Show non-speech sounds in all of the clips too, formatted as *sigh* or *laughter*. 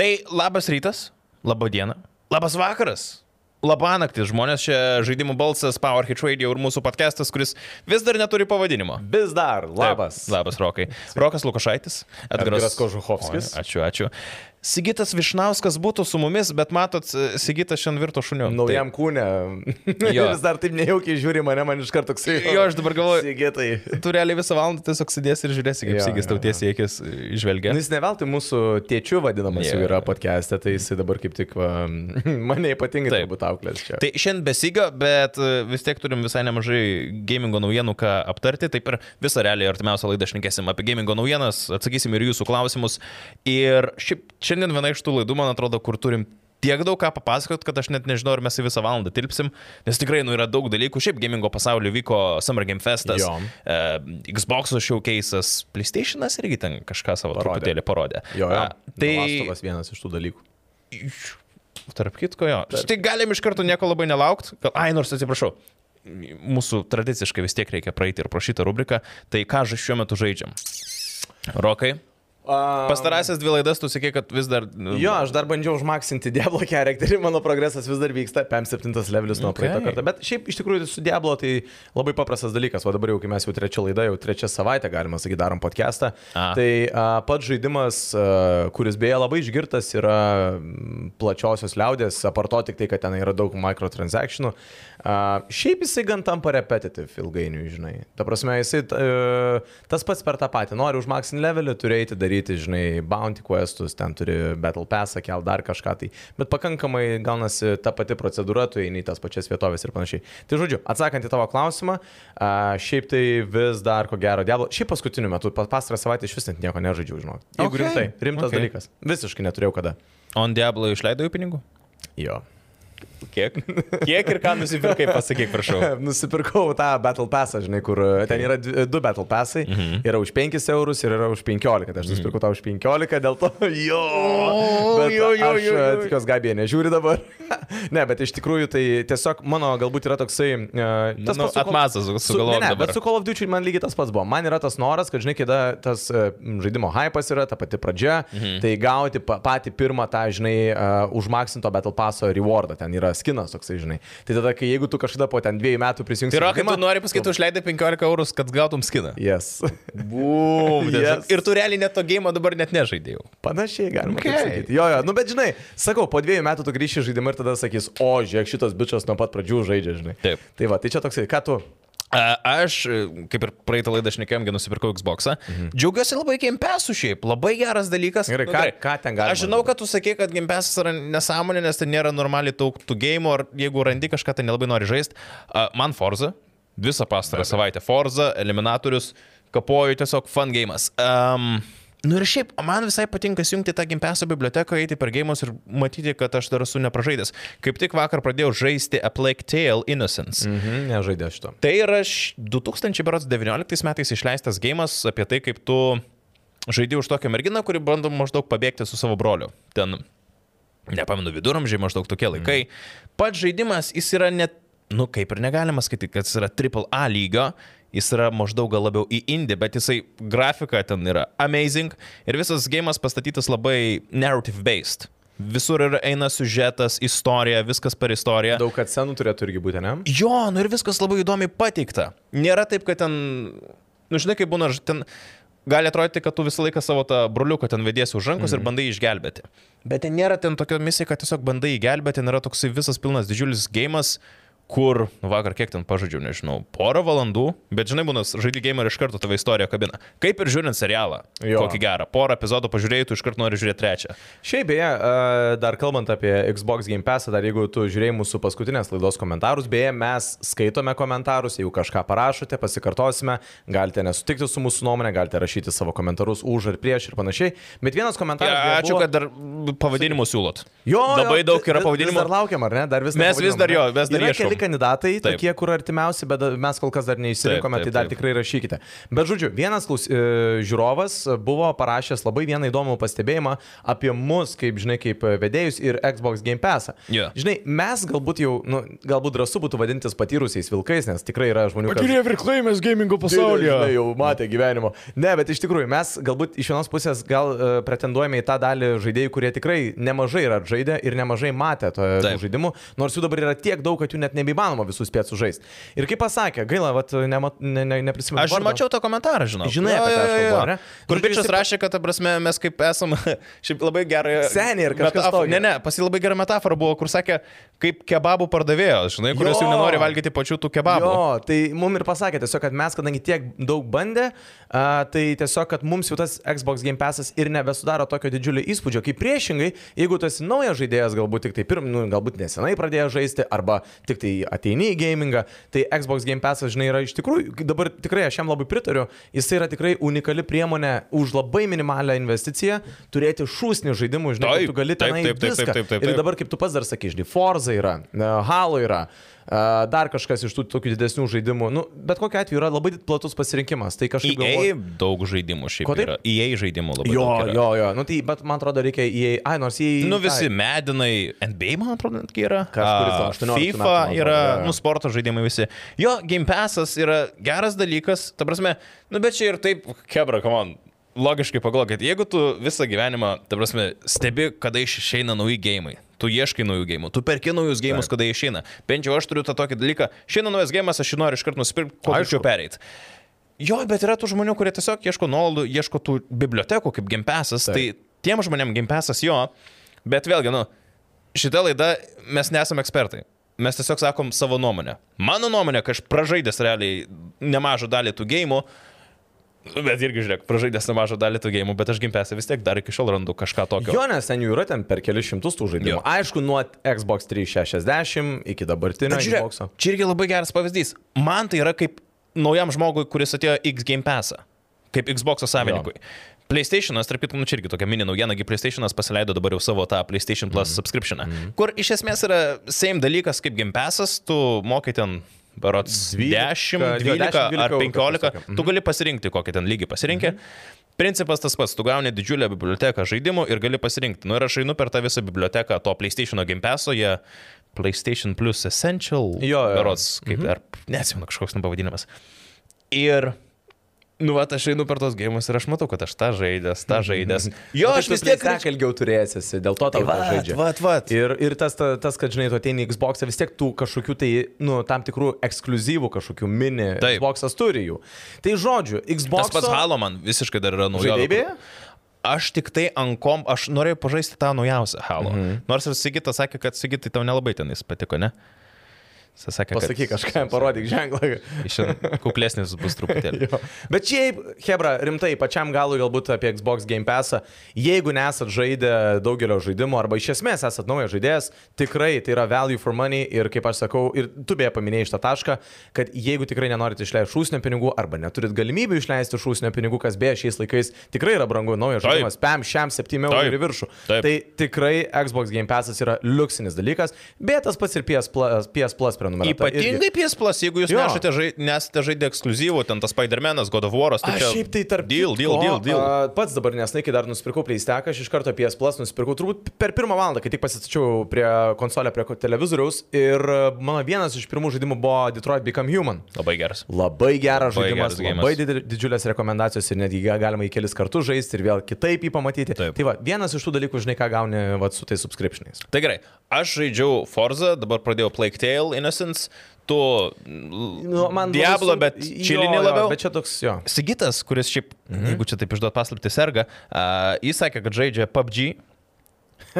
Tai labas rytas, laba diena, labas vakaras. Labanaktis, žmonės čia žaidimų balsas, Power Hit Radio ir mūsų podcastas, kuris vis dar neturi pavadinimo. Vis dar, labas. Taip, labas, Rokai. *laughs* Rokas Lukašaitis, Edgaras Kožuhovskis. Ačiū, ačiū. Sigitas Višnauskas būtų su mumis, bet matot, Sigitas šiandien virto šuniu. Naujam kūne. *laughs* Jo. Vis dar taip nejaukiai žiūri mane, man iš karto toksai. Jo, aš dabar galvoju, Sigitai. tu realiai visą valandą tiesiog sėdėsi ir žiūrėsi, kaip Sigis tau tiesiai akis žvelgia. Nu, Jis neveltui mūsų tėčių vadinamas jau yra podcast'e, tai jisai dabar kaip tik va, *laughs* mane ypatingai Taip. turbūt auklės čia. Tai šiandien besiga, bet e, vis tiek turim visai nemažai gamingo naujienų, ką aptarti. Taip ir visą realiai artimiausią laidą šnekėsim apie gamingo naujienas, atsakysim ir jūsų klausimus. Ir šiaip šiandien viena iš tų laidų, man atrodo, kur turim tiek daug ką papasakot, kad aš net nežinau, ar mes į visą valandą tilpsim, nes tikrai nu, yra daug dalykų. Šiaip gamingo pasaulyje vyko Summer Game Festas, Jo. e, Xbox showcase'as, PlayStation'as irgi ten kažką savo Parodė. truputėlį parodė. Jo, jo. A, tai Lastovas vienas iš tų dalykų. Tarp kitko, jo. Tai galim iš karto nieko labai nelaukti. Ai, nors atsiprašau. Mūsų tradiciškai vis tiek reikia praeiti ir pro šitą rubriką. Tai ką šiuo metu žaidžiam? Rokai. Pastarąsias dvi laidas tu sakei, kad vis dar... Jo, aš dar bandžiau užmaksinti *laughs* Diablo charakterį, mano progresas vis dar vyksta, PM7 levelis nuo Okay. praeito karto. Bet šiaip iš tikrųjų su Diablo tai labai paprastas dalykas. O dabar jau, kai mes jau trečia laida, jau trečia savaitė, galima sakyti, darom podcastą. A. Tai a, pats žaidimas, a, kuris beje labai išgirtas, yra plačiosios liaudės, aparto tik tai, kad ten yra daug microtransactionų. A, šiaip jisai gan tampa repetitive ilgainiui, žinai. Ta prasme, jisai a, tas pats per tą patį. Nori užmaksinti levelį, turi eiti daryti, žinai, bounty questus, ten turi battle passą, kel dar kažką tai. Bet pakankamai gaunasi ta pati procedūra, tu eini į tas pačias vietovės ir panašiai. Tai žodžiu, atsakant į tavo klausimą, a, šiaip tai vis dar ko gero Diablo. Šiaip paskutiniu metu, pa- pastarą savaitę iš vis net nieko nežaidžiau, žinok. Jeigu Okay, rimtai, rimtas okay. dalykas. Visiškai neturėjau kada. On Diablo išleido jų pinigų? Jo. Kiek? Kiek ir ką nusipirkai, pasakyk, prašau. *laughs* Nusipirkau tą Battle Passą, žinai, kur okay. ten yra dvi- du Battle Passai. Mhm. Mhm. Yra už 5 eurus ir yra už 15. Tai aš nusipirkau tą už 15, dėl to *laughs* jo. Bet jo, jo, aš jo, jo. e, tikiuosi, Gabija nežiūri dabar. *laughs* ne, bet iš tikrųjų tai tiesiog mano galbūt yra toksai... Uh, Nu, atmazas sugalvojau ne, ne, dabar. bet su Call of Duty man lygiai tas pats buvo. Man yra tas noras, kad, žinai, kada tas uh, žaidimo hypas yra, ta pati pradžia, mhm. tai gauti pa, patį pirmą tą, žinai, uh, užmaksinto Battle Passo rewardą. Ten yra skinas toksai, žinai. Tai tada, kai jeigu tu kažkada po ten dviejų metų prisijungsi... Tai Rokai, žaidimą, tu nori pasakyti, tu išleidai 15 eurų, kad gautum skiną. Yes. Bum. Yes. Ir tu realiai net to game dabar net nežaidėjau. Panašiai galima Okay. sakyti. Jo, jo, nu bet žinai, sakau, po dviejų metų tu grįši žaidimą ir tada sakys, o, žiūrėk, šitas bičias nuo pat pradžių žaidžia, žinai. Taip. Tai va, tai čia toksai, ką tu? Aš, e, kaip ir praeitą laidą šnekėjomgi, nusipirkau Xbox. Mhm. Džiaugiuosi labai Game Pass'u šiaip, labai geras dalykas. Gerai, Nu, ką, ką ten galima? Aš žinau, kad tu sakei, kad Game Pass'as yra nesąmonė, nes ten nėra normaliai daug tų game, ar jeigu randi kažką, tai nelabai nori žaisti. Man Forza, visą pastarą savaitę Forza, Eliminatorius, kapoju tiesiog fun game'as. Um, Nu ir šiaip, man visai patinka jungti tą Gimpesio biblioteką, eiti per gėjimus ir matyti, kad aš dar esu nepražaidęs. Kaip tik vakar pradėjau žaisti A Plague Tale Innocence. Mhm, nežaidė šito. Tai yra š- 2019 metais išleistas gėjimas apie tai, kaip tu žaidži už tokią merginą, kuri bando maždaug pabėgti su savo broliu. Ten, nepamenu, viduramžiai maždaug tokie laikai. Mm. Pats žaidimas, jis yra net, nu kaip ir negalima skaityti, kad jis yra AAA lygio. Jis yra maždaug gal labiau į indį, bet jisai grafika ten yra amazing ir visas gėjimas pastatytas labai narrative based. Visur yra eina sužetas, istorija, viskas per istoriją. Daug kad senų turėtų irgi būti, ne? Jo, nu ir viskas labai įdomiai pateikta. Nėra taip, kad ten, nu žinai, kaip būna, ten gali atrodyti, kad tu visą laiką savo tą broliuką ten vediesi už rankos mm. ir bandai jį išgelbėti. Bet ten nėra ten tokia misija, kad tiesiog bandai jį gelbėti, ten yra toksai visas pilnas didžiulis gėjimas, kur, nu vakar kiek ten pažaidžiau, nežinau, porą valandų, bet žinai, būna, žaidži game ir iš karto tavo istorija kabina. Kaip ir žiūrint serialą. Jo. Kokį gerą. Porą epizodų pažiūrėjai, tu iš karto nori žiūrėti trečią. Šiaip beje, e, dar kalbant apie Xbox Game Pass, dar jeigu tu žiūrėjai mūsų paskutinės laidos komentarus, beje, mes skaitome komentarus, jeigu kažką parašote, pasikartosime, galite nesutikti su mūsų nuomonė, galite rašyti savo komentarus už ir prieš ir panašiai. Bet vienas komentaras... Ja, ačiū, buvo- kad dar pavadinimų siūlot. Jo, Labai jo, daug yra pavadinimų. Vis dar laukiam, ar ne? Dar vis Mes vis dar ar jo, vis dar Yra ieškom. keli kandidatai, Taip. tokie, kur artimiausi, bet mes kol kas dar taip, tai dar taip. tikrai rašykite. Bet žodžiu, vienas klaus, e, žiūrovas buvo parašęs labai vieną įdomų pastebėjimą apie mus, kaip, žinai, kaip vedėjus ir Xbox Game Passą. Jo. Žinai, mes galbūt jau, nu, galbūt drąsu būtų vadintis patyrusiais vilkais, nes tikrai yra žmonių, kas... virklaimės gamingo Žinai, jau matė gyvenimo. Ne, bet iš tikrųjų mes galbūt iš vienos pusės gal uh, pretenduojame į tą dalį žaidėjų, kurie tikrai nemažai yra žaidę ir nemažai matė to žaidimų, nors jų dabar yra tiek daug, kad jų net nebeįmanoma visus spėti sužaisti. Ir kaip pasakė, gaila, vat, nemat, ne, ne, neprisimenu. Aš vardo. mačiau tą komentarą, žinau. Žinai, aš kalbu, ar ne? Kur bičias jisai- rašė, kad, prasme, mes kaip esam, *laughs* šiaip labai gerai. Seniai ir kažkas tokio. Ne, ne, pas jį labai gera metafora buvo, kur sakė, kaip kebabų pardavėjas, žinai, kuris jau Jo. nenori valgyti pačių tų kebabų. Jo, tai mums ir pasakė tiesiog, kad mes, kadangi tiek daug bandė, a, tai tiesiog, kad mums jau tas Xbox Game Passas ir nebesudaro tokio didžiulio įspūdžio, kaip priešingai, jeigu tu esi naujas žaidėjas, galbūt tik tai pirm, nu, galbūt nesenai pradėjo žaisti, arba tik tai ateini į gamingą, tai Xbox Game Passas, žinai, yra iš tikrųjų, dabar tikrai aš jam labai pritariu, jis yra tikrai unikali priemonė už labai minimalią investiciją turėti šūsnį žaidimų, žinai, Taip, taip, tu gali taip, tenai taip, taip, taip, taip, taip, Ir taip. dabar, kaip tu pats dar sakai, žinai, Forza yra, Halo yra. Dar kažkas iš tų tokių didesnių žaidimų. Nu, bet kokiu atveju yra labai platus pasirinkimas. Tai kažkaip EA galvoju. daug žaidimų šiaip yra. EA žaidimų labai Jo, daug. yra. jo, jo. Nu, tai, bet man atrodo, reikia į... Ai, nors į... Nu visi medinai, NBA man atrodo netgi yra. Kažkuris A, nuo 18 metų, FIFA atrodo, yra, jo. nu sporto žaidimai visi. Jo, Game Passas yra geras dalykas, ta prasme, nu bet čia ir taip, kebra, komon. Logiškai pagalvokit, jeigu tu visą gyvenimą, ta prasme, stebi, kada išeina nauji gėjimai, tu ieškai naujų gėjimų, tu perki naujus gėjimus, kada jie išeina. Bent jau aš turiu tą tokį dalyką, šiandien naujas gėjimas, aš jį noriu iškart nusipirkti, kuo greičiau pereiti. Jo, bet yra tų žmonių, kurie tiesiog ieško nuolaidų, ieško tų bibliotekų kaip gimpesas. Tai tiem žmonėm gimpesas jo, bet vėlgi, nu, šitą laidą mes nesame ekspertai. Mes tiesiog sakom savo nuomonę. Mano nuomonė, kad aš pražaidęs realiai nemažą dalį tų gėjimų, bet irgi žiūrėk, pražaidęs nemažą dalį tų gėjimų, bet aš gimpesą vis tiek dar iki šiol randu kažką tokio. Jo, nes ten jų yra ten per kelius šimtus tų žaidimų. Jo. Aišku, nuo Xbox 360 iki dabartinio Bet žiūrėk, Xbox. čia irgi labai geras pavyzdys. Man tai yra kaip naujam žmogui, kuris atėjo X Game Passą, kaip Xbox savininkui. PlayStation'as, tarp kitko, nu čia irgi tokia mini naujiena, kai PlayStation'as pasileido dabar jau savo tą PlayStation Plus mm. subscriptioną, mm. kur iš esmės yra same dalykas kaip Game Passas, tu mokai ten Berots 12, 10, jo, 12 10, ar 12 15, kažkokia. Mhm. tu gali pasirinkti, kokį ten lygį pasirinkė. Principas tas pats, tu gauni didžiulę biblioteką žaidimų ir gali pasirinkti. Nu ir aš einu per tą visą biblioteką to PlayStation Game Passo, jie PlayStation Plus Essential. Jo, jo. Berots, kaip, mhm. ar neatsimenu kažkoks nu pavadinimas. Ir, nu, va, aš einu per tos gėjimus ir aš matau, kad aš tą žaidęs, tą žaidęs. Jo, Nu, tai aš vis tiek... Sak ilgiau turėsiesi, dėl to tau Tai vat, žaidžia. vat, vat. Ir, ir tas, ta- tas, kad, žinai, tu ateini į Xbox, vis tiek tų kažkokių tai, nu, tam tikrų ekskluzyvų, kažkokių mini Taip. Xbox'as turi jų. Tai žodžiu, Xbox... Tas pats Halo man visiškai dar yra naujovė. Žaidėjai? Aš tik tai ankom, aš norėjau pažaisti tą naujausią Halo. Mhm. Nors ir Sigitas sakė, kad Sigitai tau nelabai ten jis patiko, ne? Sakė, kad... Pasakyk kažką, parodyk ženklą. Iš kuklesnis bus truputėlį. *laughs* Bet šiaip, Hebra, rimtai, pačiam galui galbūt apie Xbox Game Passą, jeigu nesat žaidę daugelio žaidimų arba iš esmės esat naujas žaidėjas, tikrai tai yra value for money ir kaip aš sakau, ir tu beje paminėjai šitą tašką, kad jeigu tikrai nenorite išleisti šūsnio pinigų arba neturit galimybių išleisti šūsnio pinigų, kas beje šiais laikais tikrai yra brangu, naujas Taip. žaidimas, PAM, šiam 7 eurų ir viršų. Taip. Tai tikrai Xbox Game Passas yra liuksinis dalykas, bet tas pats ir PS Plus, PS Plus prenumerata. Ypatingai PS Plus, jeigu jūs Jo. nesate žai, nesate žaidę ekskluzivų, ten tas Spider-Man'as, God of War'as, tai čia... šiaip tai tarp Deal, deal, deal, deal. a, Pats dabar nesnai, kai dar nusipirkau PlayStation, aš iš karto PS Plus nusipirkau turbūt per pirmą valandą, kai tik pasistačiau prie konsolę, prie televizoriaus ir mano vienas iš pirmų žaidimų buvo Detroit Become Human. Labai geras. Labai geras Labai žaidimas, geras labai didel- didžiulės rekomendacijos ir netgi ga- galima į kelis kartus žaisti ir vėl kitaip jį pamatyti. Taip. Tai va, vienas iš tų dalykų, žinai, ką gauni va, su tais subscriptionais. Tai gerai, aš žaidžiau Forza, dabar pradėjau Plague Tale Innocence, tu Nu, man Diablo, bet Jo, čilinį jo, labiau. Bet čia toks jo. Sigitas, kuris šiaip, mhm. jeigu čia taip išduot paslapti, serga, uh, jis sakė, kad žaidžia PUBG. *laughs*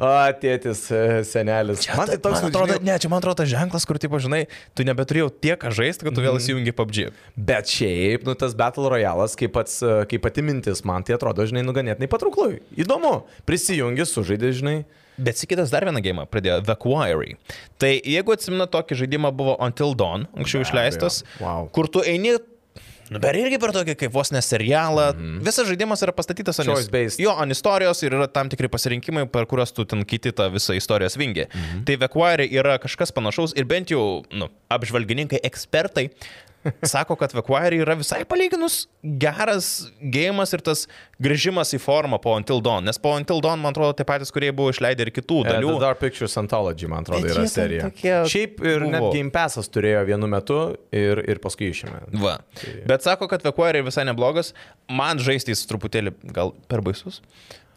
o, tėtis, e, senelis. Man tai toks, nu, man atrodo, žinai, ne, čia man atrodo tas ženklas, kur, tipo, žinai, tu nebeturėjau tiek ką žaisti, kad tu vėl įsijungi PUBG. Bet šiaip, nu, tas Battle Royale'as, kaip, pats, e, kaip pati mintis, man tai atrodo, žinai, nuganėtinai patrauklu. Įdomu. Prisijungi, sužaidė, žinai. Bet Sigitas dar vieną gėjimą pradėjo, The Quarry. Tai jeigu atsimena, tokį žaidimą buvo Until Dawn, anksčiau Be išleistas, abejo. Wow. kur tu eini Nu, bet irgi per tokį kaip vos neserialą. Mm -hmm. Visas žaidimas yra pastatytas ant, based. jo, ant istorijos ir yra tam tikri pasirinkimai, per kuriuos tu ten kiti tą visą istorijos vingį. Mm -hmm. Tai Vekuari yra kažkas panašaus ir bent jau nu, apžvalgininkai, ekspertai sako, kad Vekuari yra visai palyginus geras gėjimas ir tas grįžimas į formą po Until Dawn. Nes po Until Dawn, man atrodo, tie patys, kurie buvo išleidę ir kitų Uh, dalių. The Dark Pictures Anthology, man atrodo, yra serija. tokie Šiaip ir net buvo. Game Passas turėjo vienu metu ir, ir paskui išėmė. Va. Bet sako, kad Vekuari visai neblogas. Man žaisti jis truputėlį gal per baisus.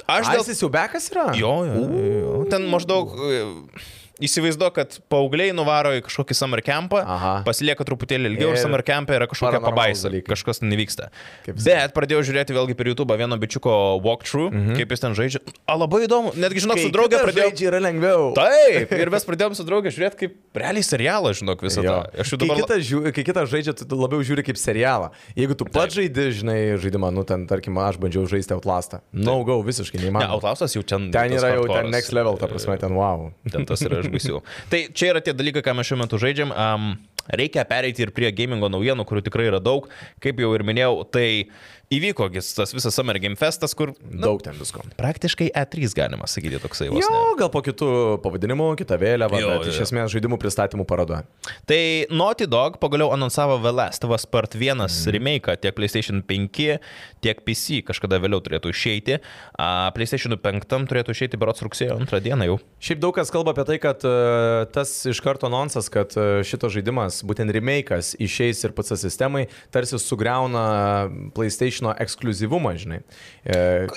Aš dėl... Jis jau bekas yra? Jo, jo, jo. Ten maždaug e, įsivaizduoju, kad paaugliai nuvaro į kažkokį summer campą, Aha. pasilieka truputėlį ilgiau ir Ir summer campė yra kažkokia pabaisa, kažkas nevyksta. Bet pradėjau žiūrėti vėlgi per YouTube vieno bičiuko walkthrough, mhm. kaip jis ten žaidžia. A, labai įdomu, netgi žinok, su draugė pradėjau. Žaidžiai yra lengviau. Taip, ir mes *laughs* pradėjom su draugė žiūrėti kaip realiai serialą, žinok, visą Jo. tą. Aš jau Kai dabar... kitas, žiū, kai kitas žaidžia, tu labiau žiūri kaip serialą. Jeigu tu pats žaidi, žinai, žaidimą, nu ten, tarkim, aš bandžiau žaisti Outlastą. No go, visiškai Ne, neįmanoma. Outlastas jau ten. ten yra jau ten next level, ta prasme, ten wow. Ten tas yra baisių. tai čia yra tie dalykai, ką mes šiuo metu žaidžiam. Um, reikia pereiti ir prie gamingo naujienų, kurių tikrai yra daug. Kaip jau ir minėjau, tai įvyko tas visas Summer Game Festas, kur nu, Daug ten visko. praktiškai E3 galima sakyti toksai vos. Jo, ne. gal po kitų pavadinimų, kita vėliava, Jo, bet jo, iš esmės žaidimų pristatymų paroda. Tai Naughty Dog pagaliau anonsavo The Last of Us Part 1 Mhm. mm. remake tiek PlayStation 5, tiek PC kažkada vėliau turėtų išeiti. A, PlayStation 5 turėtų išeiti berots rugsėjo 2 dieną jau. Šiaip daug kas kalba apie tai, kad uh, tas iš karto nonsas, kad uh, šitas žaidimas, būtent remake'as, išeis ir pats sistemai, tarsi sugriauna PlayStation ekskluzyvumą, žinai. E,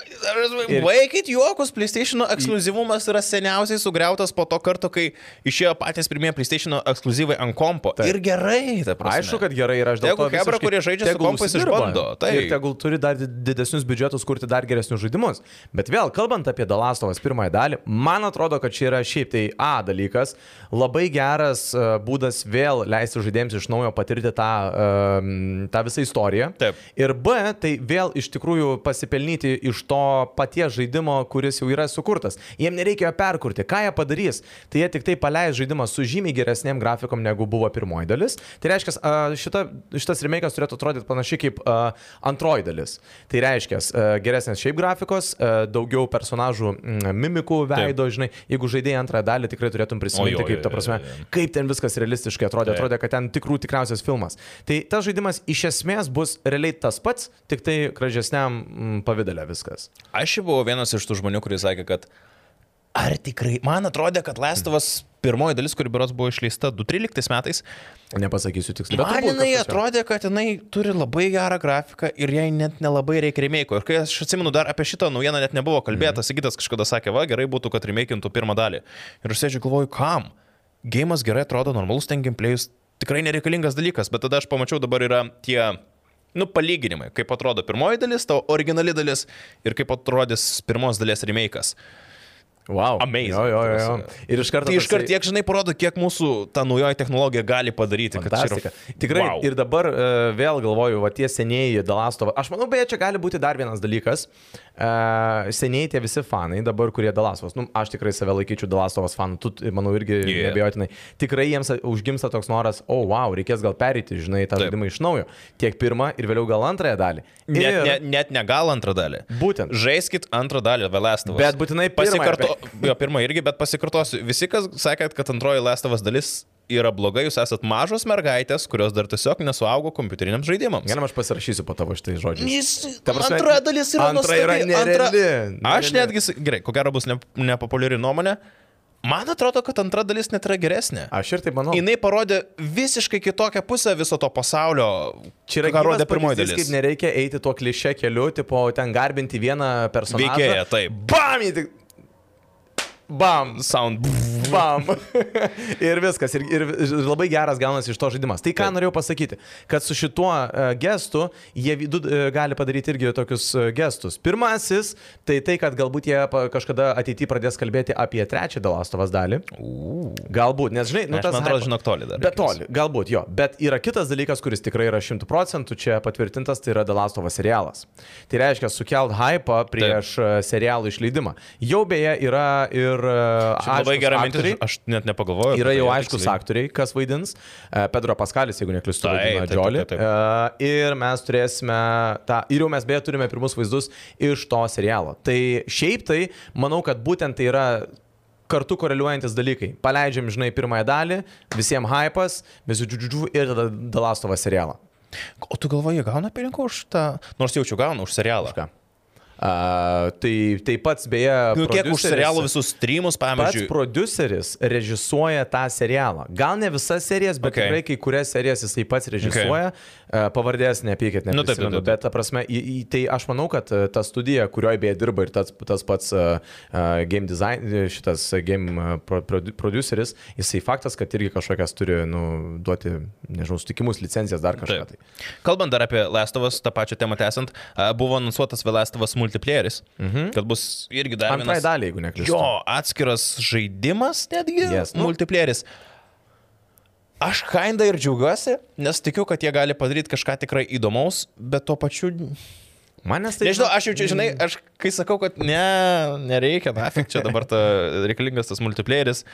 Ir- Vaikit juokus, PlayStation ekskluzivumas yra seniausiai sugriautas po to karto, kai išėjo patys pirmieji PlayStation ekskluzyvai ant kompo. Taip. Ir gerai, ta prasme. Aišku, kad gerai ir aš dėl to visiškai- kurie žaidžia su kompais, išbando, taip. Ir tegul turi dar did- didesnius biudžetus kurti dar geresnius žaidimus. Bet vėl, kalbant apie Dalastovas pirmąją dalį, man atrodo, kad čia yra šiaip tai A dalykas, labai geras uh, būdas vėl leisti žaidėjams iš naujo patirti tą, uh, tą visą istoriją. Taip. Ir B, tai vėl iš tikrųjų pasipelnyti iš to paties žaidimo, kuris jau yra sukurtas. Jiem nereikia jo perkurti. Ką jie padarys? Tai jie tik tai paleis žaidimą su žymiai geresnėm grafikom, negu buvo pirmoji dalis. Tai reiškia, a, šita, šitas remake'as turėtų atrodyti panašiai kaip antroji dalis. Tai reiškia, geresnės šiaip grafikos, daugiau personažų mimikų veido, žinai, jeigu žaidėjai antrąją dalį, tikrai turėtum prisiminti, O, jo, kaip ta prasme, kaip ten viskas realistiškai atrodė. Atrodė, kad ten tikrų tikriausias filmas. Tai tas žaidimas iš esmės bus realiai tas pats, tik tai gražesniam mm, pavydalė viskas. Aš jau buvau vienas iš tų žmonių, kuris sakė, kad ar tikrai, man atrodė, kad Lestovas pirmoji dalis, kuri berots buvo išleista 2013 metais, Nepasakysiu tiksliai. bet Man jinai atrodė, kad jinai turi labai gerą grafiką ir jai net nelabai reikia remake. Ir kai aš atsimenu, dar apie šitą naujieną net nebuvo kalbėta, mm. Sigitas kažkada sakė, va, gerai būtų, kad remakintų pirmą dalį. Ir aš sėdžiu galvoju, kam? Gėjimas gerai atrodo, normalus ten gameplayus, tikrai nereikalingas dalykas, bet tada aš pamačiau dabar yra tie, nu, palyginimai, kaip atrodo pirmoji dalis, tavo originali dalis ir kaip atrodys pirmos dalies remake'as. Wow. Amazing. Jo, jo, jo, Ir iš karto. Tai iš karto tiek, žinai, parodo, kiek mūsų ta naujoji technologija gali padaryti. čia yra- Fantastika. Tikrai. Wow. Ir dabar uh, vėl galvoju, va tie senieji Dalastovą. Aš manau, beje, čia gali būti dar vienas dalykas. Uh, seniai tie visi fanai dabar, kurie Dalastovas. Nu, aš tikrai save laikyčiau Dalastovas fanų. Tu, manau, irgi Yeah. nebejotinai. Tikrai jiems užgimsta toks noras, o, oh, wow, reikės gal perėti, žinai, tą Taip. žaidimą iš naujo. Tiek pirmą ir vėliau gal antrąją dalį. Net, Ir- net, net ne gal antrą dalį. Būtent. Žaiskit antrą dalį, Velastovas. Bet būtinai pasikarto. Jo, pirmą irgi, bet pasikartosiu. Visi, kas sakėt, kad antroji Velastovas dalis yra bloga, jūs esat mažos mergaitės, kurios dar tiesiog nesuaugo kompiuteriniams žaidimams. Galim aš pasirašysiu po tavo šitai žodžiais. Jis, prasme, antra dalis yra antra yra nereali. Aš Nereali. netgi, s- gerai, ko gero bus ne, nepopuliari nuomonė. Man atrodo, kad antra dalis net yra geresnė. Aš ir taip manau. Jis parodė visiškai kitokią pusę viso to pasaulio, Čia yra ką rodė pirmoji dalis. Kaip nereikia eiti tuo kliše keliu, tipo ten garbinti vieną personažą. Veikėją, taip. Bam! tik- Bam! Sound. Bam! *laughs* ir viskas. Ir, ir labai geras gaunasi iš to žaidimas. Tai ką Taip. norėjau pasakyti, kad su šituo uh, gestu jie vidu, uh, gali padaryti irgi tokius uh, gestus. Pirmasis, tai tai, kad galbūt jie kažkada ateityje pradės kalbėti apie trečią Dalastovas dalį. Galbūt, nes žinai, nu tas... man atrodo, hype- žinok, toli dar. Bet toli, galbūt jo. Bet yra kitas dalykas, kuris tikrai yra šimtų procentų čia patvirtintas, tai yra Dalastovas serialas. Tai reiškia sukelt hypą prieš Taip. serialų išleidimą. Jau beje yra ir... e, Šiaip labai aiškus gera mintis. Aš, net nepagalvojau. Yra apie jau tai, aiškus aktoriai, kas vaidins. E, Pedro Paskalis, jeigu neklystu, vaidina Džiolį. E, Ir mes turėsime tą, ir jau mes beje turime pirmus vaizdus iš to serialo. Tai šiaip tai, manau, kad būtent tai yra kartu koreliuojantis dalykai. Paleidžiam, žinai, pirmąją dalį, visiems hypas, visi džiudžiudžiu ir tada Dalastovą serialą. O tu galvoji, gauna pinigų už tą, nors jaučiu gauna už serialą. Ką? A, tai taip pats beje. Nu, kiek už serialų visus streamus, Pats pavyzdžiui. produceris režisuoja tą serialą. Gal ne visas serijas, bet okay. tikrai kai kurias serijas jisai pats režisuoja. Okay. Pavardės neapykit, Nu, taip, taip, neprisimenu. taip. Bet, ta prasme, į, į, tai aš manau, kad e, ta studija, kurioje beje dirba ir tas, tas pats uh, game design, e, šitas e, game e, pro, produ- produceris, jisai faktas, kad irgi kažkokias turi nu, duoti, nežinau, sutikimus, licencijas, dar kažką. Taip. Tai. Kalbant dar apie Lestovas, tą pačią temą tęsant, a, buvo anonsuotas Lestovas multiplayeris, mhm. kad bus irgi dar Antrai vienas... daliai, jeigu neklystu. Jo, atskiras žaidimas netgi. Yes, nu. Multiplayeris. Aš kinda ir džiaugiuosi, nes tikiu, kad jie gali padaryti kažką tikrai įdomaus, bet tuo pačiu... Manęs tai... Nežinau, aš jaučiu, žinai, aš kai sakau, kad ne, nereikia, na, *laughs* čia dabar ta, reikalingas tas multiplayeris.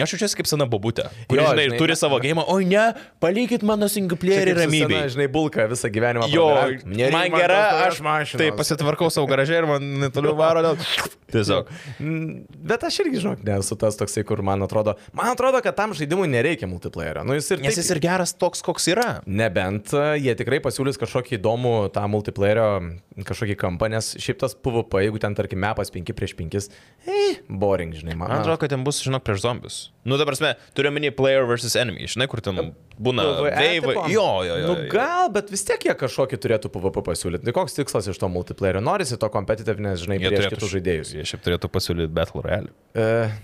Aš jaučiuosi kaip sena babutė, kuri, Jo, žinai, žinai, turi savo gėjimą, oi ne, palikit mano singleplayerį ramybėje. Na, žinai, bulka visą gyvenimą. Jo. Nereik man gera, naujos aš mašinos. tai pasitvarkau savo garažę ir man toliau varo dėl... Tiesiog. Bet aš irgi, žinok, nesu tas toksai, kur man atrodo, man atrodo, kad tam žaidimui nereikia multiplayerio. Nu, jis ir Nes taip- jis ir geras toks, koks yra. Nebent e, jie tikrai pasiūlys kažkokį įdomų tą multiplayerio, kažkokį kampą, nes šiaip tas PvP, jeigu ten, tarkim, mepas 5 prieš 5, eh, boring, žinai, man. Man atrodo, kad ten bus, žinok, prieš zombius. Nu, ta prasme, turiu menį player versus enemy, žinai, kur ten būna PvE veivai. Jo, jo, jo. Nu, gal, bet vis tiek jie kažkokį turėtų PvP pasiūlyti. Tai koks tikslas iš to multiplayerio? Norisi to competitiveness, žinai, Jie prieš turėtų kitus žaidėjus. Jie šiaip turėtų pasiūlyti Battle Royale. Uh,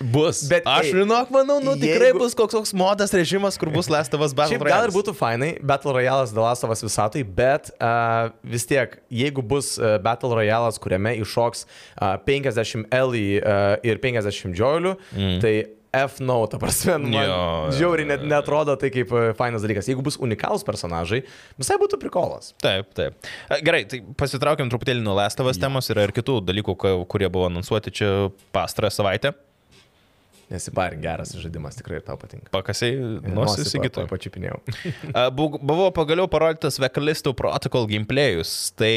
Bus. Bet, aš, žinok, manau, nu tikrai jeigu- bus koks toks modas režimas, kur bus Lestovas Battle Royale. gal ir būtų fainai, Battle Royale'as Dalasovas visatai, bet uh, vis tiek, jeigu bus uh, Battle Royale'as, kuriame iššoks uh, 50 Ellie uh, ir 50 Joelių, mm. tai F no, ta prasme, man Jo, žiauriai net netrodo tai kaip fainas dalykas. Jeigu bus unikalus personažai, visai būtų prikolas. Taip, taip. Gerai, tai pasitraukiam truputėlį nuo Lestovas temos, yra ir kitų dalykų, kurie buvo anonsuoti čia pastarąją savaitę. Nesibarink, geras žaidimas tikrai ir tau patinka. Pakasiai, nors įsigytų. Pačiupinėjau. *laughs* Buvo pagaliau parodytas Vekalistų Protocol gameplayus. Tai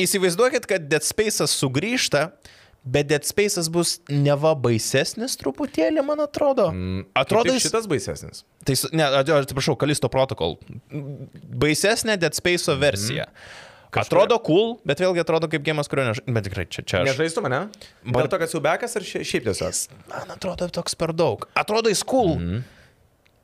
įsivaizduokit, kad Dead Space'as sugrįžta, bet Dead Space'as bus neva baisesnis truputėlį, man atrodo. Atrodo, Kaip tik jis... šitas baisesnis. Tai, ne, atsiprašau, Kalisto Protocol. Baisesnė Dead Space'o versija. Atrodo cool, bet vėlgi atrodo kaip gėjimas, kurio než... Bet tikrai čia, čia aš. Nežaistų mane? Dėl to, kad siubekas ar šia- šiaip tiesiog? Man atrodo toks per daug. Atrodo jis cool. Mm.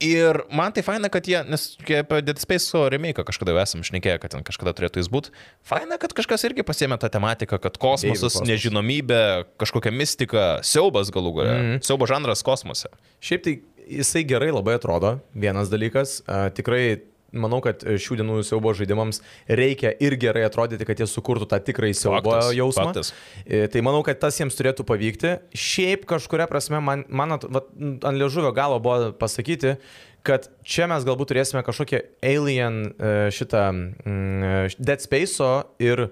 Ir man tai faina, kad jie, nes apie Dead Space remake kažkada jau esam šnekėję, kad ten kažkada turėtų jis būti. Faina, kad kažkas irgi pasėmė tą tematiką, kad kosmosas, kosmosas. nežinomybė, kažkokia mistika, siaubas galų galę. Mm. Siaubo žanras kosmose. Šiaip tai jisai gerai labai atrodo, vienas dalykas. A, tikrai manau, kad šių dienų siaubo žaidimams reikia ir gerai atrodyti, kad jie sukurtų tą tikrąjį siaubo jausmą. faktas. E, Tai manau, kad tas jiems turėtų pavykti. Šiaip kažkuria prasme, man, man at, vat, ant liežuvio galo buvo pasakyti, kad čia mes galbūt turėsime kažkokią Alien e, šitą mm, Dead Space'o ir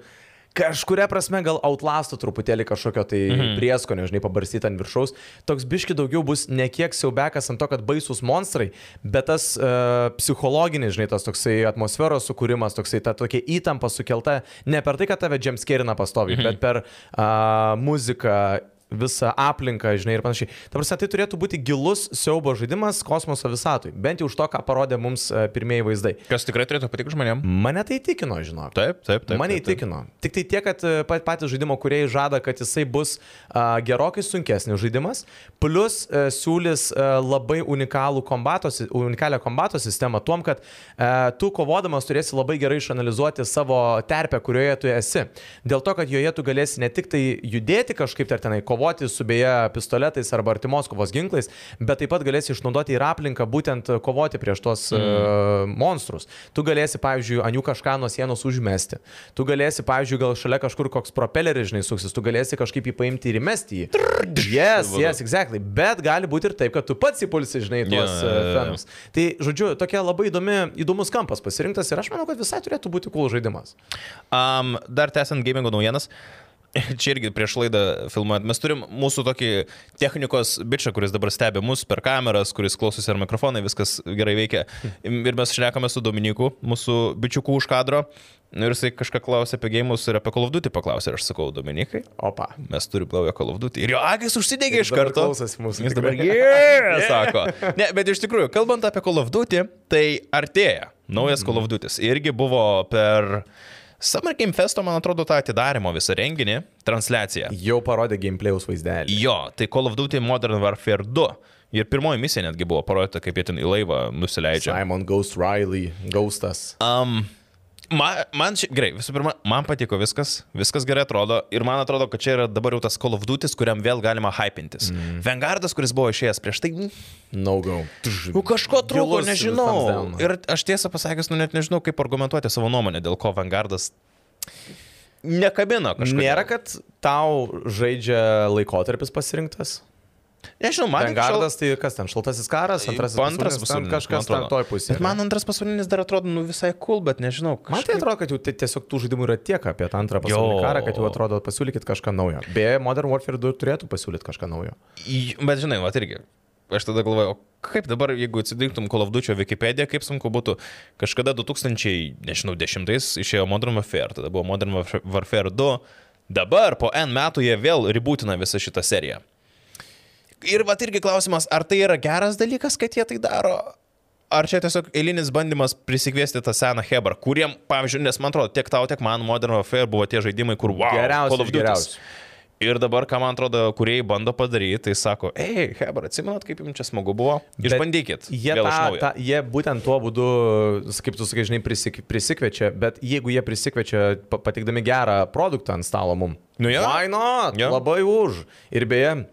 kažkuria prasme gal Outlastų truputėlį kažkokio tai mhm. prieskonio, žinai, pabarstyti ant viršaus. Toks biški daugiau bus ne kiek siaubekas ant to, kad baisus monstrai, bet tas uh, psichologinis, žinai, tas toksai atmosferos sukūrimas, toksai ta tokia įtampa sukelta ne per tai, kad tave džemskerina pastovi, mhm. bet per uh, muziką visą aplinką, žinai, ir panašiai. Ta prasme, tai turėtų būti gilus siaubo žaidimas kosmoso visatui. Bent jau už to, ką parodė mums e, pirmieji vaizdai. Kas tikrai turėtų patikti žmonėms. Mane tai įtikino, žinok. Taip, taip, taip. Mane taip, taip. įtikino. Tik tai tiek, kad e, pat- patys žaidimo kuriejai žada, kad jisai bus a, gerokai sunkesnis žaidimas, plus a, siūlys a, labai unikalų kombato, unikalią kombato sistemą, tuom, kad a, tu kovodamas turėsi labai gerai išanalizuoti savo terpę, kurioje tu esi. Dėl to, kad joje tu galėsi ne tik tai judėti kažkaip ar tenai, kovoti su beje pistoletais arba artimos kovos ginklais, bet taip pat galėsi išnaudoti ir aplinką būtent kovoti prieš tos mm. uh, monstrus. Tu galėsi, pavyzdžiui, ant jų kažką nuo sienos užmesti. Tu galėsi, pavyzdžiui, gal šalia kažkur koks propeleris, žinai, suksis, tu galėsi kažkaip jį paimti ir įmesti jį. Yes, yes, exactly. Bet gali būti ir taip, kad tu pats įpulsi, žinai, tuos jo, yeah. jo. fenus. Tai, žodžiu, tokia labai įdomi, įdomus kampas pasirinktas ir aš manau, kad visai turėtų būti cool žaidimas. Um, dar tęsiant gamingo naujienas. *laughs* čia irgi prieš laidą filmuojant, mes turim mūsų tokį technikos bičią, kuris dabar stebi mus per kameras, kuris klausosi ir mikrofonai, viskas gerai veikia. Ir mes šnekame su Dominiku, mūsų bičiuku už kadro. Ir jisai kažką klausė apie gėjimus ir apie Duty paklausė. Ir aš sakau, Dominikai, Opa. mes turime naują Duty. Ir jo agis užsidegė iš karto. mūsų, Jis dabar, yeah, *laughs* sako. Ne, bet iš tikrųjų, kalbant apie Duty, tai artėja naujas of Duty. Irgi buvo per Summer Game Festo, man atrodo, tą atidarimo visą renginį, transliaciją. Jau parodė gameplayaus vaizdelį. Jo, tai Call of Duty Modern Warfare 2. Ir pirmoji misija netgi buvo parodyta, kaip jie ten į laivą nusileidžia. Simon Ghost Riley, Ghostas. Um, man, man ši, gerai, visų pirma, man patiko viskas, viskas gerai atrodo ir man atrodo, kad čia yra dabar jau tas Call of Duty, kuriam vėl galima hypintis. Mm. Vanguardas, kuris buvo išėjęs prieš tai, No go. nu kažko trūko, nežinau. Ir aš tiesą pasakęs, nu net nežinau, kaip argumentuoti savo nuomonę, dėl ko Vanguardas nekabino kažką. Nėra, kad tau žaidžia laikotarpis pasirinktas? Nežinau, man Vanguardas tai kas ten, šaltasis karas, antrasis Po antras pasaulinis, pasaulinis, kažkas ten toj pusėje. Bet man antras pasaulinis dar atrodo, nu visai cool, bet nežinau. Man tai atrodo, kad jau tiesiog tų žaidimų yra tiek apie tą antrą pasaulinį Jo. karą, kad jau atrodo pasiūlykit kažką naujo. Beje, Modern Warfare 2 turėtų pasiūlyti kažką naujo. Bet žinai, va irgi. Aš tada galvoju, kaip dabar, jeigu atsidingtum Call of Duty Wikipedia, kaip sunku būtų. Kažkada 2000, nežinau, 10 išėjo Modern Warfare, tada buvo Modern Warf- Warfare 2. Dabar po N metų jie vėl ribūtina visą šitą seriją. Ir va irgi klausimas, ar tai yra geras dalykas, kad jie tai daro? Ar čia tiesiog eilinis bandymas prisikviesti tą seną Hebrą, kuriem, pavyzdžiui, nes man atrodo, tiek tau, tiek man Modern Warfare buvo tie žaidimai, kur wow, Geriausi Call of iš Duty. geriausių. Ir dabar, ką man atrodo, kuriejai bando padaryti, tai sako, ei, Hebra, atsimenat, kaip jums čia smagu buvo? Išbandykit. Jie, naujo. tą, jie būtent tuo būdu, kaip tu sakai, žinai, prisik, prisikviečia, bet jeigu jie prisikviečia pa- patikdami gerą produktą ant stalo mum, Nu jo. why not? Jo. Labai už. Ir beje,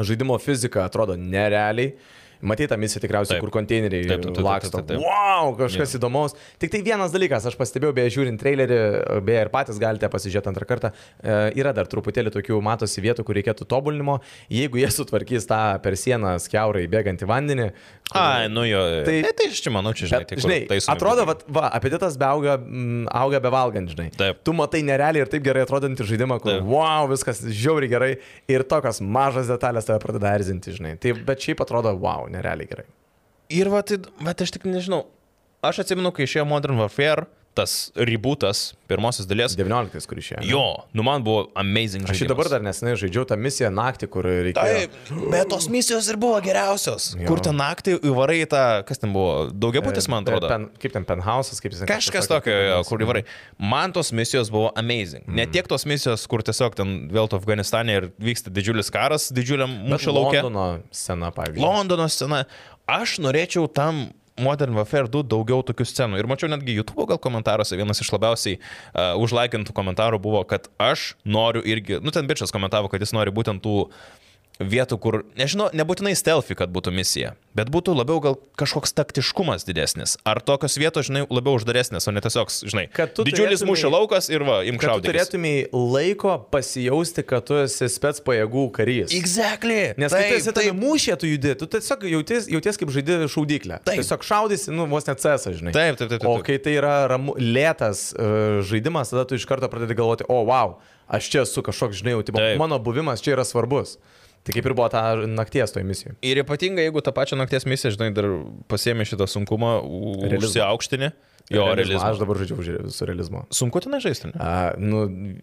žaidimo fizika atrodo nerealiai. Matyta misija tikriausiai, Taip. kur konteineriai Taip, taip, taip, laksto. taip, taip, taip. Wow, kažkas įdomaus. Tik tai vienas dalykas, aš pastebėjau, beje, žiūrint trailerį, beje, ir patys galite pasižiūrėti antrą kartą, e, yra dar truputėlį tokių matosi vietų, kur reikėtų tobulinimo. Jeigu jie sutvarkys tą per sieną skiaurai bėgantį vandenį. Ai, nu jo. Tai, Tai- tai, tai aš čia manau, čia žinai, Bet, tai žinai, taisomi atrodo, būdai. va, apetitas beauga, mm, auga bevalgant, žinai. Taip. Tu matai nerealiai ir taip gerai atrodantį žaidimą, kur, Taip. wow, viskas žiauriai gerai ir tokios mažas detalės tave pradeda erzinti, žinai. Tai, bet šiaip atrodo, wow, nerealiai gerai. Ir va, tai, va, aš tik nežinau. Aš atsimenu, kai išėjo Modern Warfare, tas rebootas pirmosios dalies. 19, kur išėjo. Jo, nu man buvo amazing. Aš jį žaidimas. dabar dar nesenai žaidžiau tą misiją naktį, kur reikėjo. Taip, bet tos misijos ir buvo geriausios. Jo. Kur ten naktį įvarai tą, kas ten buvo, daugiabutis, man atrodo. Pen, kaip ten penthouse'as, kaip jis Kažkas tokio, jo, kur įvarai. Man tos misijos buvo amazing. Ne tiek tos misijos, kur tiesiog ten vėl to Afganistane ir vyksta didžiulis karas, didžiuliam mūšio laukia. Londono scena, pavyzdžiui. Londono scena. Aš norėčiau tam Modern Warfare 2 daugiau tokių scenų. Ir mačiau netgi YouTube gal komentaruose, vienas iš labiausiai uh, užlaikintų komentarų buvo, kad aš noriu irgi, nu ten bičias komentavo, kad jis nori būtent tų vietų, kur, nežinau, nebūtinai stealthy, kad būtų misija, bet būtų labiau gal kažkoks taktiškumas didesnis. Ar tokios vietos, žinai, labiau uždaresnės, o ne tiesiog, žinai, didžiulis mūšio laukas ir va, imk šaudyti. turėtumai laiko pasijausti, kad tu esi spets pajėgų karys. Exactly. Nes kai tu esi tame mūšyje, tu judi, tu tiesiog jauties, jauties kaip žaidži šaudyklę. Taip. Tiesiog šaudysi, nu, vos net CS, žinai. Taip, taip, taip, taip, O taip. kai tai yra ramu, lėtas uh, žaidimas, tada tu iš karto pradedi galvoti, o wow, aš čia esu kažkoks, žinai, jau, tipo, Taip. mano buvimas čia yra svarbus. Tai kaip ir buvo ta nakties toje misijoje. Ir ypatingai, jeigu tą pačią nakties misiją, žinai, dar pasiemi šitą sunkumą, užsiaukštinį. Jo, realizmas. Aš dabar žaidžiu su realizmu. Sunku ten žaisti, ne? A, nu,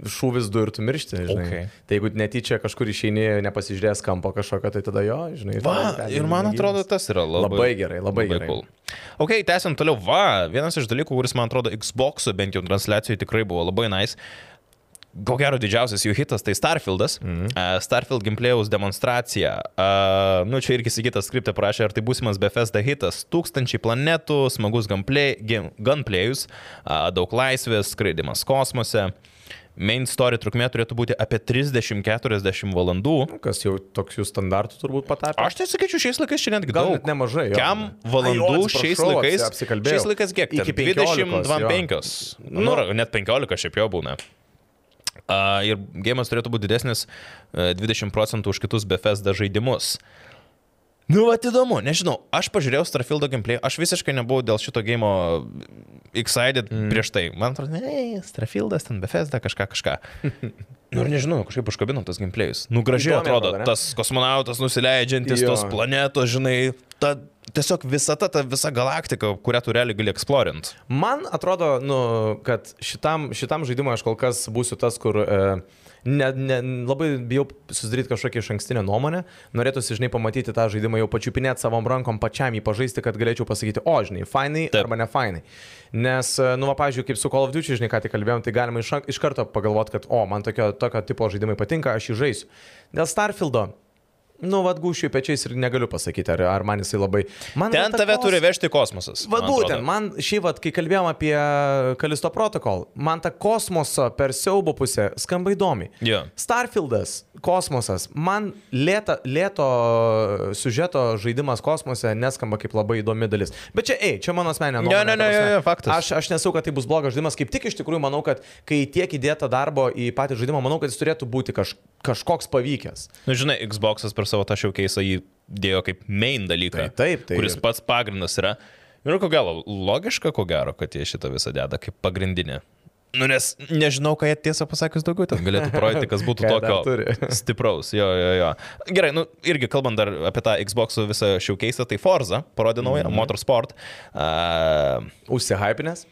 šūvis du ir tu miršti, žinai. Okay. Tai jeigu netyčia kažkur išeini, nepasižiūrės kampo kažkokio, tai tada jo, žinai. Va, tada ir man atrodo, tas yra labai, Labai gerai, labai gerai. Cool. Ok, tęsiant toliau. Va, vienas iš dalykų, kuris man atrodo Xbox, bent jau transliacijoje tikrai buvo labai nice. Ko gero didžiausias jų hitas tai Starfieldas. Mm -hmm. Starfield gameplayaus demonstracija. Uh, nu, čia irgi Sigitas skriptą prašė, ar tai būsimas Bethesda hitas. Tūkstančiai planetų, smagus gunplay, game- gunplayus, uh, daug laisvės, skraidimas kosmose. Main story trukmė turėtų būti apie 30-40 valandų. Kas jau toks jų standartų turbūt patapė. Aš tai sakyčiau, šiais laikais čia netgi Gal net nemažai. jo. Kiam Ai, valandų jo, šiais laikais? Šiais laikais kiek? Iki 20, 15, 25. Nu, nu, net 15 šiaip jau būna. Ir gėjimas turėtų būti didesnis uh, 20 procentų už kitus Bethesda žaidimus. Nu, va, įdomu, nežinau, aš pažiūrėjau Starfieldo gameplay, aš visiškai nebuvau dėl šito gėjimo excited mm. prieš tai. Man atrodo, ne, Starfieldas, ten Bethesda, kažką, kažką. *laughs* Nu ir nežinau, kažkaip užkabinom tas gameplayus. Nu gražiai Įdomiai atrodo, atrodo, tas kosmonautas nusileidžiantis, Jo. tos planetos, žinai, ta tiesiog visata, ta visa galaktika, kurią tu realiai gali eksplorint. Man atrodo, nu, kad šitam, šitam žaidimui aš kol kas būsiu tas, kur e, ne, ne, labai bijau susidaryti kažkokią iš ankstinę nuomonę. Norėtųsi, žinai, pamatyti tą žaidimą jau pačiupinėti savom rankom pačiam jį pažaisti, kad galėčiau pasakyti, o, žinai, fainai Taip. arba ne fainai. Nes, e, nu, va, pavyzdžiui, kaip su Call of Duty, žinai, ką tik kalbėjom, tai galima iš, iš karto pagalvoti, kad, o, man tokio, tokio tipo žaidimai patinka, aš jį žaisiu. Dėl Starfieldo. Nu, vad gūšiu pečiais ir negaliu pasakyti, ar, ar man jisai labai... Man Ten tave takos- turi vežti kosmosas. Va man būtent, man šiaip, vat, kai kalbėjom apie Kalisto protokol, man ta kosmoso per siaubo pusę skamba įdomi. Jo. Starfieldas, kosmosas, man lėta, lėto siužeto žaidimas kosmose neskamba kaip labai įdomi dalis. Bet čia, ei, čia mano asmeninė nuomonė. ne, ne, prasme. jo, jo, faktas. Aš, aš nesau, kad tai bus blogas žaidimas, kaip tik iš tikrųjų manau, kad kai tiek įdėta darbo į patį žaidimą, manau, kad jis turėtų būti kaž, kažkoks pavykęs. Nu, žinai, Xbox'as per savo tą šiaukeisą jį dėjo kaip main dalyką. Tai taip, tai- Kuris pats pagrindas yra. Ir ko gero, logiška, ko gero, kad jie šitą visą deda kaip pagrindinė. Nu, nes nežinau, ką jie tiesą pasakius daugiau ten galėtų projekti, kas būtų *laughs* tokio *laughs* stipraus. Jo, jo, jo. Gerai, nu, irgi kalbant dar apie tą Xbox visą šiaukeisą, tai Forza parodė naują, mm -hmm. Motorsport. Uh, Užsihypinės.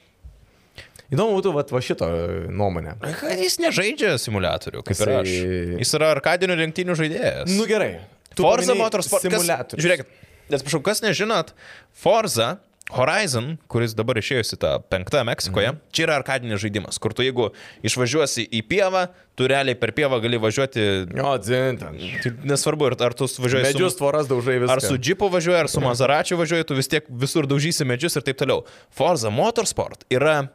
Įdomu būtų, vat, va šito nuomonė. kad jis nežaidžia simulatorių, kaip ir aš. Jisai- Jis yra arkadinių lenktynių žaidėjas. Nu gerai. Tu Forza Motorsport. Kas, Simuliatorius. žiūrėkit, atsiprašau, kas nežinot, Forza Horizon, kuris dabar išėjusi tą penktą Meksikoje, mhm. čia yra arkadinis žaidimas, kur tu jeigu išvažiuosi į pievą, tu realiai per pievą gali važiuoti, Jo, dzintan. nesvarbu, ar, tu važiuoji Medžius su... tvoras daužai visą. Ar su džipu važiuoji, ar su Mazaračiu važiuoji, tu vis tiek visur daužysi medžius ir taip toliau. Forza Motorsport yra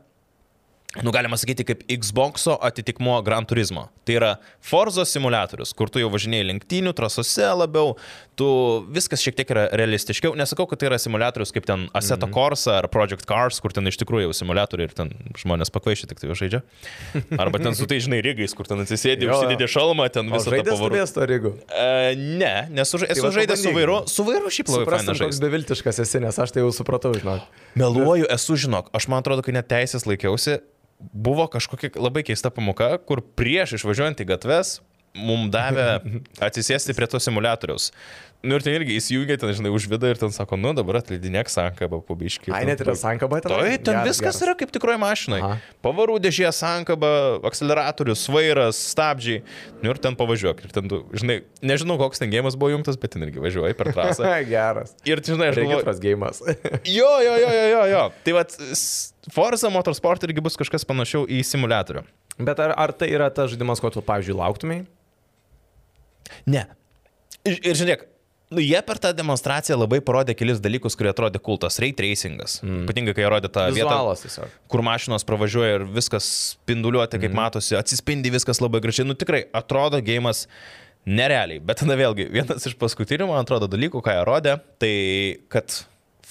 nu galima sakyti, kaip Xbox'o atitikmuo Gran Turismo. Tai yra Forza simulatorius, kur tu jau važinėjai lenktynių trasose labiau, tu viskas šiek tiek yra realistiškiau. Nesakau, kad tai yra simulatorius kaip ten Assetto Mhm. Corsa ar Project Cars, kur ten iš tikrųjų jau simulatoriai ir ten žmonės pakvaišė tik tai jau žaidžia. Arba ten su tai, žinai, rygais, kur ten atsisėdi, užsidėdė šalmą, ten visą žaidės pavarų. turės to rygų. E, ne, nesu ža- esu va žaidęs su vairu, su vairu šiaip labai fainas koks žaidimas. beviltiškas esi, nes aš tai jau supratau, žinok. Meluoju, esu, žinok, aš man atrodo, kai net teisės laikiausi, buvo kažkokia labai keista pamoka, kur prieš išvažiuojant į gatves mums davė atsisėsti prie to simulatoriaus. Nu ir ten irgi įsijungia, ten, žinai, už vidą ir ten sako, nu dabar atleidinėk sankabą pabiškiai. Ai, net yra sankaba, tai Tai ten Geras, viskas geras. yra kaip tikroji mašinai. Aha. Pavarų dėžė, sankaba, akceleratorius, vairas, stabdžiai. Nu ir ten pavažiuok. Ir ten, tu, žinai, nežinau, koks ten gėjimas buvo jungtas, bet ten irgi važiuoji per trasą. *laughs* Geras. Ir, žinai, aš galvoju, Regitras gėjimas. *laughs* Jo, jo, jo, jo, jo, jo. Tai vad, Forza Motorsport irgi bus kažkas panašiau į simulatorių. Bet ar, ar tai yra tas žaidimas, ko tu, pavyzdžiui, lauktumai? Ne. Ir, ir žiūrėk, nu, jie per tą demonstraciją labai parodė kelis dalykus, kurie atrodė kultas. Ray tracingas. Mm. Ypatingai, kai rodė tą vietą, Vizualas tiesiog. kur mašinos pravažiuoja ir viskas spinduliuoti, kaip mm. matosi, atsispindi viskas labai gražiai. Nu tikrai, atrodo gėjimas nerealiai. Bet tada vėlgi, vienas iš paskutinių, man atrodo, dalykų, ką jie rodė, tai kad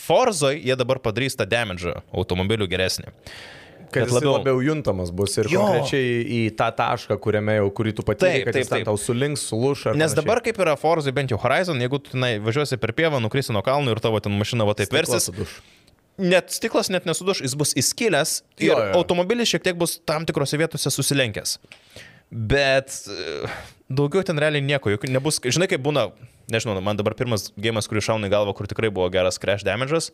Forzoj jie dabar padarys tą damage automobilių geresnį. Kad jis labiau, labiau- juntamas bus ir Jo. konkrečiai į tą tašką, kuriame jau, kurį tu patyrei, kad taip, taip. tau sulinks, suluš. Nes panašiai. dabar kaip yra Forzai, bent jau Horizon, jeigu tu tenai važiuosi per pievą, nukrisi nuo kalnų ir tavo ten mašina va taip versis, suduš. net stiklas net nesuduš, jis bus įskilęs ir Jo, jo. automobilis šiek tiek bus tam tikrose vietose susilenkęs. Bet e, daugiau ten realiai nieko, jokių nebus, žinai kaip būna, nežinau, man dabar pirmas gėjimas, kuris šauna į galvą, kur tikrai buvo geras crash damage'as,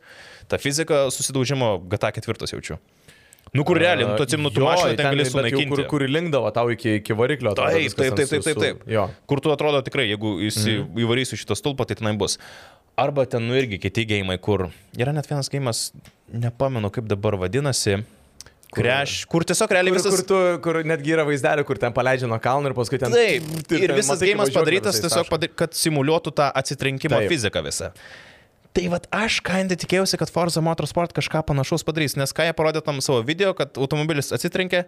ta fizika susidaužimo GTA ketvirtas jaučiu. Nu kur realiai, nu tu atsimnu, tu mašiną ten gali sunaikinti. Kur, kur linkdavo tau iki, iki variklio. Taip, taip, taip, taip, su- taip, taip. su-. Kur tu atrodo tikrai, jeigu mm. įvarysi šitą stulpą, tai tenai bus. Arba ten nu irgi kiti gėjimai, kur yra net vienas gėjimas, nepamenu kaip dabar vadinasi. Kreš, kur tiesiog realiai Kur, visas... kur, tu, kur netgi yra vaizdelė, kur ten paleidžia nuo kalno ir paskui ten... Taip, ir ir visas gėjimas padarytas tiesiog, taško. padar, kad simuliuotų tą atsitrinkimo Taip. fiziką visą. Tai vad aš kinda tikėjausi, kad Forza Motorsport kažką panašaus padarys, nes ką jie parodė tam savo video, kad automobilis atsitrenkė,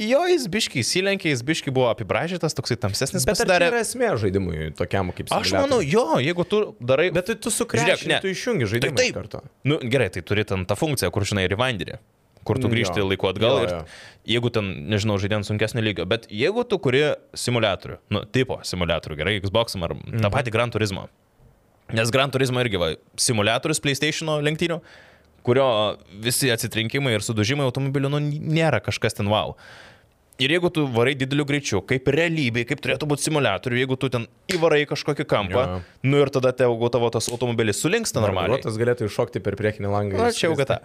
jo jis biškiai įsilenkė, jis biškiai buvo apibražytas, toksai tamsesnis Bet ar tai pasidarė. yra esmė žaidimui tokiam kaip Aš manau, jo, jeigu tu darai... Bet tai tu sukrešini, ne. tu išjungi žaidimą Tai taip. karto. Nu, gerai, tai turi ten tą funkciją, kur žinai, revinderį. Kur tu Mm, grįžti jo. laiku atgal Jo, ir jo. jeigu ten, nežinau, žaidėjant sunkesnio lygio, bet jeigu tu kuri simulatorių, nu, tipo simulatorių, gerai, Xbox ar mm. Mhm. tą patį Gran Turismo. Nes Gran Turismo irgi va, simulatorius PlayStation lenktynių, kurio visi atsitrinkimai ir sudužimai automobilių, nu, nėra kažkas ten wow. Ir jeigu tu varai dideliu greičiu, kaip realybėje, kaip turėtų būti simulatorių, jeigu tu ten įvarai kažkokį kampą, Jo. nu ir tada tavo, tavo tas automobilis sulinksta normaliai. Vairuotojas galėtų iššokti per priekinį langą. Na, čia jau gata.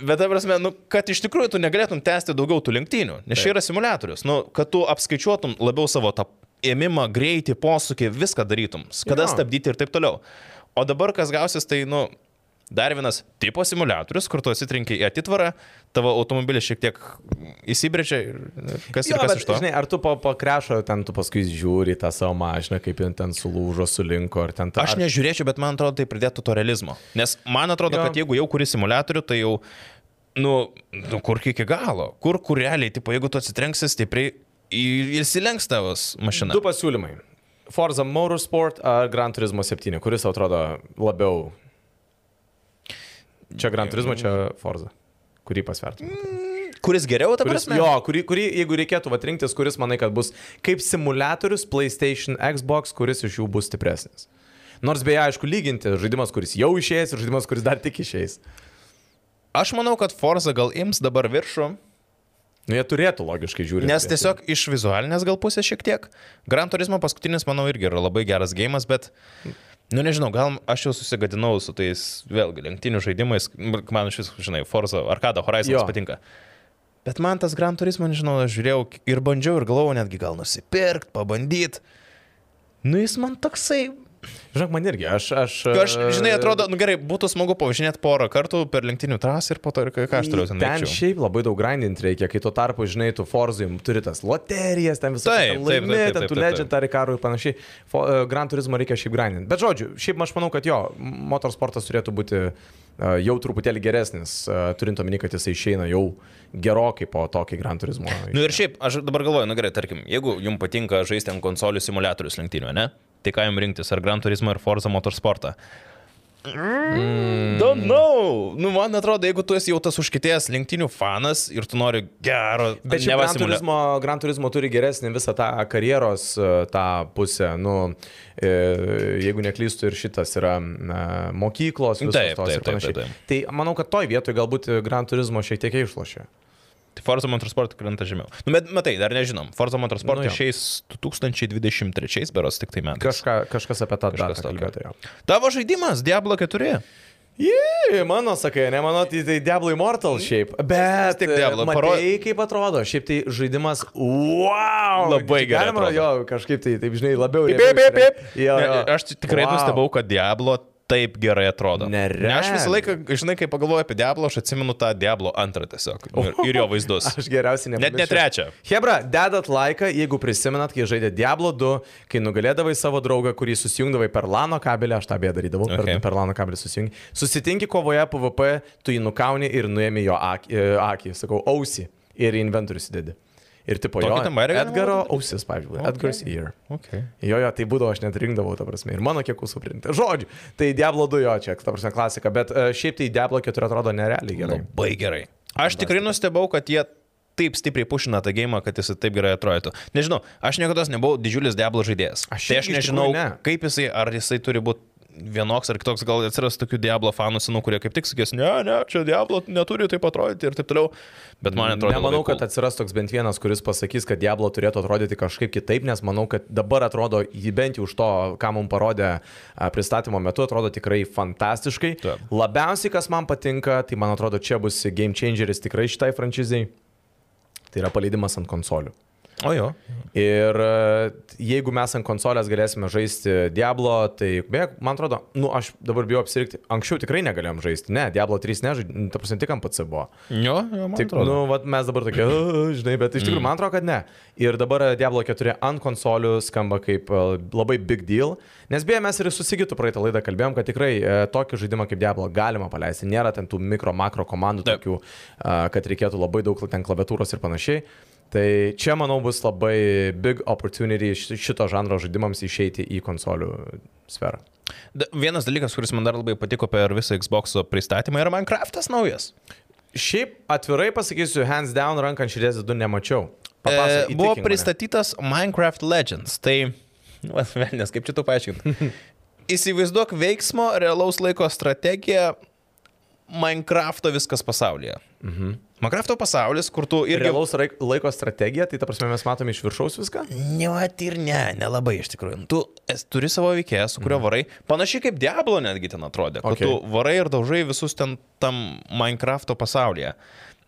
Bet, ta prasme, nu, kad iš tikrųjų tu negalėtum tęsti daugiau tų lenktynių, nes čia yra simulatorius. Nu, kad tu apskaičiuotum labiau savo tą ėmimą, greitį, posūkį, viską darytum, kada Jo. stabdyti ir taip toliau. O dabar kas gausis, tai, nu, dar vienas tipo simulatorius, kur tu atsitrinkai į atitvarą, tavo automobilis šiek tiek įsibrėžia ir kas Jo, ir kas bet, iš to. žinai, ar tu po, po krešo ten tu paskui žiūri tą savo mašiną, kaip jin ten sulūžo, sulinko, ar ten ta... Aš nežiūrėčiau, bet man atrodo, tai pridėtų to realizmo. Nes man atrodo, Jo. kad jeigu jau kuri simulatorių, tai jau, nu, nu kur iki galo. Kur, kur realiai, tipo, jeigu tu atsitrenksi stipriai, įsilenks tavas mašina. Du pasiūlymai. Forza Motorsport ar Gran Turismo 7, kuris atrodo labiau... Čia Gran Turismo, čia Forza. Kurį pasvertum? Kuris geriau, ta Kuris, prasme? jo, kurį, kurį, jeigu reikėtų vat rinktis, kuris manai, kad bus kaip simulatorius PlayStation, Xbox, kuris iš jų bus stipresnis. Nors beje, aišku, lyginti žaidimas, kuris jau išėjęs ir žaidimas, kuris dar tik išėjęs. Aš manau, kad Forza gal ims dabar viršų, Nu, jie turėtų logiškai žiūrėti. nes tiesiog iš vizualinės gal pusės šiek tiek. Gran Turismo paskutinis, manau, irgi yra labai geras gėjimas, bet, nu nežinau, gal aš jau susigadinau su tais, vėlgi, lenktynių žaidimais, man iš vis, žinai, Forza, Arkada, Horizon Jo. patinka. Bet man tas Gran Turismo, nežinau, aš žiūrėjau ir bandžiau ir galvojau netgi gal nusipirkti, pabandyti. Nu jis man toksai, Žinok, man irgi, aš... Aš, aš, žinai, atrodo, nu gerai, būtų smagu pavažinėti porą kartų per lenktynių trasą ir po to ir ką aš toliau ten Ten veikčiau. šiaip labai daug grindinti reikia, kai tuo tarpu, žinai, tu Forzai turi tas loterijas, ten visą taip, laimė, ten tu legendary karų ir panašiai. Fo, uh, Gran Turismo reikia šiaip grindinti. Bet žodžiu, šiaip aš manau, kad jo, motorsportas turėtų būti uh, jau truputėlį geresnis, uh, turint omeny, kad jisai išeina jau gerokai po tokį Gran Turismo. Nu ir šiaip, aš dabar galvoju, nu gerai, tarkim, jeigu jums patinka žaisti ant konsolių simulatorius lenktynių, ne? Tai ką jums rinktis, ar Gran Turismo, ar Forza Motorsportą? Mm. Don't know. Nu, man atrodo, jeigu tu esi jau tas užkitėjęs lenktynių fanas ir tu nori gero, Bet šiaip Gran Turismo, Gran Turismo turi geresnį visą tą karjeros e, tą pusę. Nu, e, jeigu neklystu ir šitas yra mokyklos, visos Taip, tos taip, ir taip, panašiai. taip, Tai manau, kad toj vietoj galbūt Gran Turismo šiek tiek išlošia. Tai Forza Motorsport krenta žemiau. Nu, bet matai, dar nežinom. Forza Motorsport Nu jo. išeis 2023 beros tik tai metais. Kažka, kažkas apie tą Kažkas kalbėtojo. Tavo žaidimas Diablo 4. Jie, mano sakai, ne mano, tai, tai Diablo Immortal šiaip. Bet tik Diablo, matai, paro- kaip atrodo. Šiaip tai žaidimas, wow! Labai gerai Galima jo kažkaip tai, taip žinai, labiau. Pip, pip, pip, Aš tikrai wow. nustebau, kad Diablo taip gerai atrodo. Nerealiai. Ne, aš visą laiką, žinai, kai pagalvoju apie Diablo, aš atsimenu tą Diablo antrą tiesiog. Ir, *laughs* ir jo vaizdus. Aš geriausiai Net ne trečią. Hebra, dedat laiką, jeigu prisimenat, kai žaidė Diablo 2, kai nugalėdavai savo draugą, kurį susijungdavai per LANO kabelį, aš tą beje darydavau, Okay. per, per LANO kabelį susijungi. Susitinki kovoje PvP, tu jį nukauni ir nuėmė jo akį, e, akį sakau, ausį ir inventorių įsidedi. Ir tipo jo, Tokį galima Edgaro ausis, pavyzdžiui, Okay. Edgar's ear. Okay. Jo, jo, tai būdavo, aš net rinkdavau, ta prasme, ir mano kiek usų printi. Žodžiu, tai Diablo 2 jo čia, ta prasme, klasika, bet uh, šiaip tai Diablo 4 atrodo nerealiai gerai. Labai gerai. Aš tikrai nustebau, kad jie taip stipriai pušina tą gėjimą, kad jis taip gerai atrodytų. Nežinau, aš niekada nebuvau didžiulis Diablo žaidėjas. Aš tai aš nežinau, ne. kaip jisai, ar jisai turi būti vienoks ar kitoks, gal atsiras tokių Diablo fanų senų, kurie kaip tik sakys, ne, ne, čia Diablo neturi taip atrodyti ir taip toliau. Bet man atrodo, Nemanau, kad atsiras toks bent vienas, kuris pasakys, kad Diablo turėtų atrodyti kažkaip kitaip, nes manau, kad dabar atrodo, bent jau už to, ką mums parodė pristatymo metu, atrodo tikrai fantastiškai. Taip. Labiausiai, kas man patinka, tai man atrodo, čia bus game changeris tikrai šitai franšizai. Tai yra paleidimas ant konsolių. O jo. Ir e, jeigu mes ant konsolės galėsime žaisti Diablo, tai, beje, man atrodo, nu, aš dabar bijau apsirikti, anksčiau tikrai negalėjom žaisti, ne, Diablo 3 nežaidžiam, ta prasme, tik ant PC buvo. Jo, jo man Tik, atrodo. nu, vat mes dabar tokie, "A, žinai, bet iš tikrųjų man atrodo, kad ne. Ir dabar e, Diablo 4 ant konsolių skamba kaip e, labai big deal. Nes beje, mes ir susigytų praeitą laidą kalbėjom, kad tikrai e, tokį žaidimą kaip Diablo galima paleisti. Nėra ten tų mikro, makro komandų tokių, a, kad reikėtų labai daug ten klaviatūros ir panašiai. Tai čia, manau, bus labai big opportunity ši- šito žanro žaidimams išeiti į konsolių sferą. Vienas dalykas, kuris man dar labai patiko per visą Xbox pristatymą, yra Minecraftas naujas. Šiaip atvirai pasakysiu, hands down ranką ant širdies du nemačiau. E, Papasakok, buvo įtikink mane. pristatytas Minecraft Legends. Tai, *laughs* nu, velnės, kaip čia tu paaiškinti. *laughs* Įsivaizduok veiksmo, realaus laiko strategiją Minecrafto viskas pasaulyje. Mhm. Minecraft'o pasaulis, kur tu irgi... Realaus laiko strategija, tai ta prasme mes matome iš viršaus viską? Ne, ir ne, nelabai iš tikrųjų. Tu es, turi savo veikėją, su kuriuo varai. Panašiai kaip Diablo netgi ten atrodė. Okay. tu varai ir daužai visus ten tam Minecraft'o pasaulyje.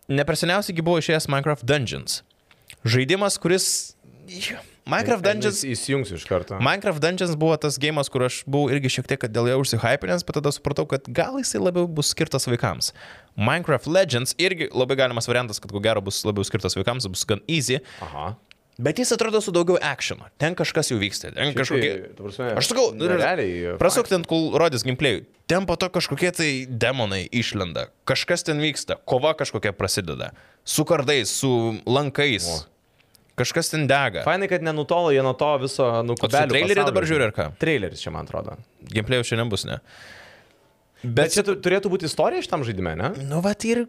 Neperseniausiai buvo išėjęs Minecraft Dungeons. Žaidimas, kuris... Minecraft Dungeons Įs- Įsijungsiu iš karto. Minecraft Dungeons buvo tas gėjimas, kur aš buvau irgi šiek tiek kad dėl jo užsihypinęs, bet tada supratau, kad gal jisai labiau bus skirtas vaikams. Minecraft Legends irgi labai galimas variantas, kad ko gero bus labiau skirtas vaikams, bus gan easy, Aha. bet jis atrodo su daugiau actiono. Ten kažkas jau vyksta, ten kažkokie... Tai, ta prasme, Aš sakau, nu, realiai. Prasuk ten, kol rodys gameplay. Ten po to kažkokie tai demonai išlenda. Kažkas ten vyksta. Kova kažkokia prasideda. Su kardais, su lankais. O. Kažkas ten dega. Fainai, kad nenutolo jie nuo to viso O tu nukubelio. trailerį dabar žiūri ar ką? Traileris čia, man atrodo. Gameplay šiandien bus, ne? Bet čia tu- turėtų būti istorija šitam žaidime, ne? Nu, va, ir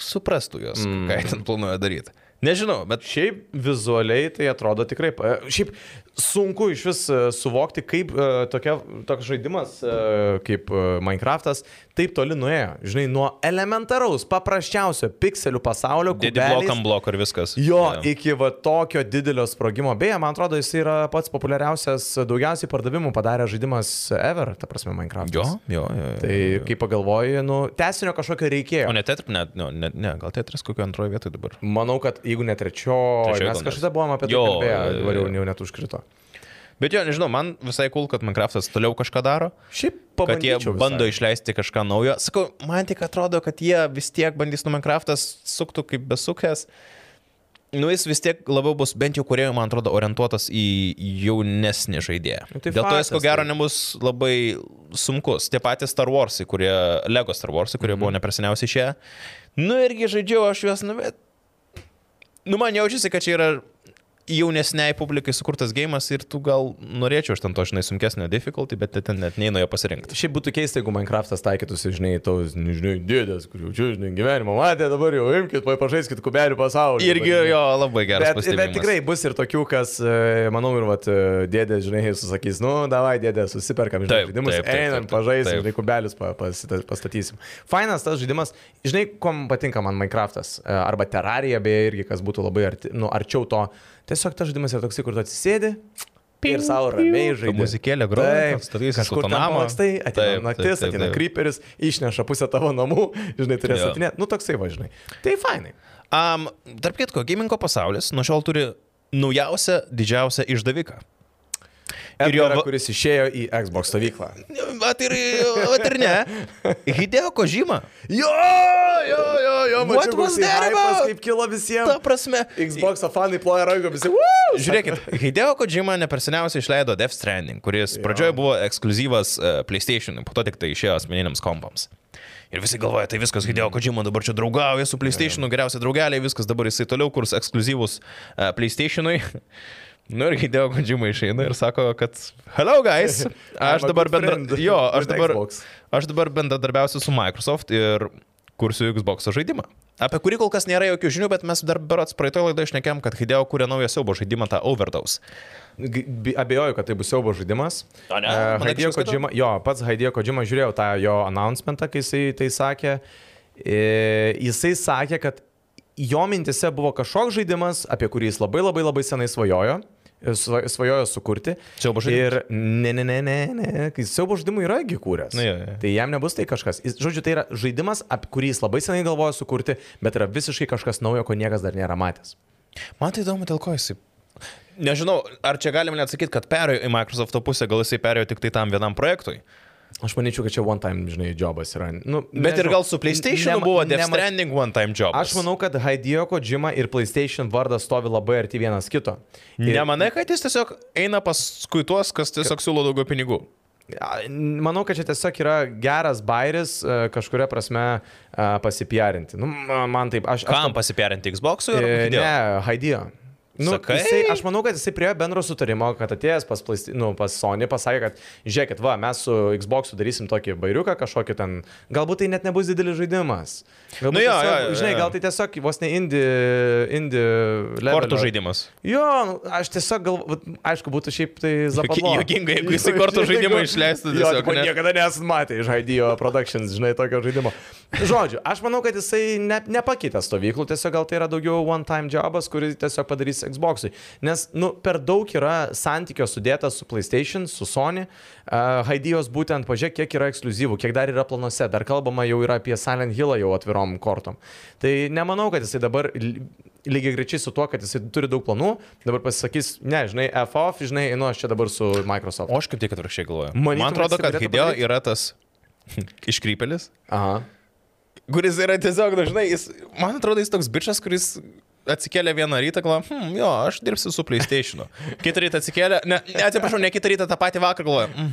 suprastų jos, mm. ką jie ten planuoja daryti. Nežinau, bet Šiaip vizualiai tai atrodo tikrai. pa- Šiaip sunku iš vis e, suvokti, kaip e, tokia, toks žaidimas e, kaip e, Minecraftas taip toli nuėjo. Žinai, nuo elementaraus, paprasčiausio pikselių pasaulio, didį bloką ant bloko ir viskas. Jo, Jo. iki va tokio didelio sprogimo. Beje, man atrodo, jis yra pats populiariausias, daugiausiai pardavimų padarė žaidimas ever, ta prasme, Minecraft. Jo, jo, jo. jo. Tai kai pagalvoji, nu, tesinio kažkokio reikėjo. O ne tetris, ne, ne, ne, ne, gal tetris kokio antroje vietoje dabar. Manau, kad jeigu ne trečiojo, Trečioj mes kažkada buvom apie tai Jo, kalbėję, dabar jau, jau net užkrito. Bet jo, nežinau, man visai cool, kad Minecraftas toliau kažką daro. Šiaip kad jie bando visai. išleisti kažką naujo. Sakau, man tik atrodo, kad jie vis tiek bandys nu Minecraftas suktų kaip besukęs. Nu, jis vis tiek labiau bus, bent jau kuriejų, man atrodo, orientuotas į jaunesnį žaidėją. Nu, tai Dėl to jis, ko faktas, gero, tai. nebus labai sunkus. Tie patys Star Warsai, kurie, Lego Star Warsai, kurie Mhm. buvo neperseniausiai šie. Nu, irgi žaidžiau aš juos, nu, bet... Nu, man jaučiasi, kad čia yra jaunesniai publikai sukurtas gėjimas ir tu gal norėčiau aš ten to, žinai, sunkesnio difficulty, bet ten net neįnu jo pasirinkti. Šiaip būtų keista, jeigu Minecraftas taikytųsi, žinai, tos, nežinai, dėdės, kur jau čia, žinai, gyvenimo matė, dabar jau imkit, vai pažaiskit kubelių pasaulį. Irgi dabar, žinai. jo labai geras Bet, bet tikrai bus ir tokių, kas, e, manau, ir vat, e, dėdė, žinai, susakys, nu, davai, dėdė, susiperkam, žinai, Taip, žaidimus, taip, taip, einam, pažaisim, žinai, kubelius pa, pasita- pastatysim. Fainas tas žaidimas, žinai, kom patinka man Minecraftas, e, arba Terrarija, beje, irgi, kas būtų labai arti, nu, arčiau to. Tiesiog tas žaidimas yra toksai, kur tu atsisėdi ir savo ramiai Ta žaidži. muzikėlė groja, statysi kažkur namo. palakstai, ateina naktis, taip, ateina kryperis, išneša pusę tavo namų, žinai, turės atinėti. Nu, toksai važinai. Tai fainai. Um, tarp kitko, gamingo pasaulis nuo šiol turi naujausią, didžiausią išdaviką. Ir jo Edgarą, va- kuris išėjo į Xbox stovyklą. Vat ir, vat ir ne. Hideo Kojima. Jo, jo, jo, jo, What was koksai that about? kaip kilo visiems. Ta prasme. Xbox fanai ploja rankomis. Žiūrėkit, Hideo Kojima neperseniausiai išleido Death Stranding, kuris pradžioje buvo ekskluzyvas uh, PlayStation, po to tik tai išėjo asmeniniams kompams. Ir visi galvoja, tai viskas Hideo Kojima dabar čia draugauja su PlayStationu, geriausia draugeliai, viskas dabar jisai toliau kurs ekskluzyvus uh, PlayStationui. Nu ir Hideo Kojima išeina ir sako, kad hello guys, *laughs* aš dabar bendra... Jo, aš dabar, aš dabar bendradarbiausiu su Microsoft ir kursiu Xbox žaidimą. Apie kurį kol kas nėra jokių žinių, bet mes dar berots praeitoje laidoje išnekėm, kad Hideo kūrė naują siaubo žaidimą, tą Overdose. Abejoju, kad tai bus siaubo žaidimas. O ne? Manai, Hideo Kojima, jo, pats Hideo Kojima žiūrėjau tą jo announcementą, kai jisai tai sakė. E, Jisai sakė, kad jo mintise buvo kažkoks žaidimas, apie kurį jis labai labai labai senai svajojo. Sva- Svajojo sukurti. Siaubo žaidimas? Ir ne, ne, ne, ne, ne, siaubo žaidimų yra gikūrės. Nu, jo, jo. Tai jam nebus tai kažkas. Jis, žodžiu, tai yra žaidimas, apie kurį jis labai senai galvojo sukurti, bet yra visiškai kažkas naujo, ko niekas dar nėra matęs. Man tai įdomu, dėl ko jisai. Nežinau, ar čia galime net sakyti, kad perėjo į Microsoft pusę, gal jisai perėjo tik tai tam vienam projektui. Aš manyčiau, kad čia one time, žinai, jobas yra. Nu, Bet ir nežinau. gal su PlayStation Nema- buvo Death nema- Stranding one time job. Aš manau, kad Hideo Kojima ir PlayStation vardas stovi labai arti vienas kito. Ir, Nemanai, kad jis tiesiog eina paskui tuos, kas tiesiog siūlo daugiau pinigų. Manau, kad čia tiesiog yra geras bairis e, kažkuria prasme e, pasipiarinti. Nu, ma- man taip, aš... aš Kam pasiperinti Xbox'ui? ar E? Ne, Hideo. Nu, Sakai? jisai, aš manau, kad jisai prie bendro sutarimo, kad atėjęs pas, Playsta- nu, pas Sony pasakė, kad žiūrėkit, va, mes su Xbox darysim tokį bairiuką kažkokį ten, galbūt tai net nebus didelis žaidimas. Galbūt Nu jo, tiesiog, jo, jo, žinai, jo. gal tai tiesiog vos ne indie, indie levelio. Kortų žaidimas. Jo, nu, aš tiesiog galvoju, aišku, būtų šiaip tai zapalo. juokinga, jeigu jisai kortų *laughs* žaidimą išleistų Jo, tiesiog, ne? niekada nesat matę iš Hideo Productions, žinai, tokio žaidimo. Žodžiu, aš manau, kad jisai ne, nepakeitė stovyklų, tiesiog gal tai yra daugiau one-time jobas, kurį tiesiog padarys Xbox'ui. Nes, nu, per daug yra santykio sudėtas su PlayStation, su Sony. Uh, Haidijos būtent, pažiūrėk, kiek yra ekskluzyvų, kiek dar yra planuose. Dar kalbama jau yra apie Silent Hillą jau atvirom kortom. Tai nemanau, kad jisai dabar lygiai grečiai su tuo, kad jisai turi daug planų, dabar pasakys, ne, žinai, F off, žinai, nu, aš čia dabar su Microsoft. O aš kaip tik atvirkščiai galvoju. Man atrodo, kad Hideo yra tas *laughs* iškrypelis, Aha. Kuris yra tiesiog dažnai, jis, man atrodo, jis toks bičias, kuris atsikėlė vieną rytą, galvoja, hm, jo, aš dirbsiu su PlayStation. Kitą rytą atsikėlė, ne, ne atsiprašau, ne kitą rytą tą patį vakarą galvoja, hm,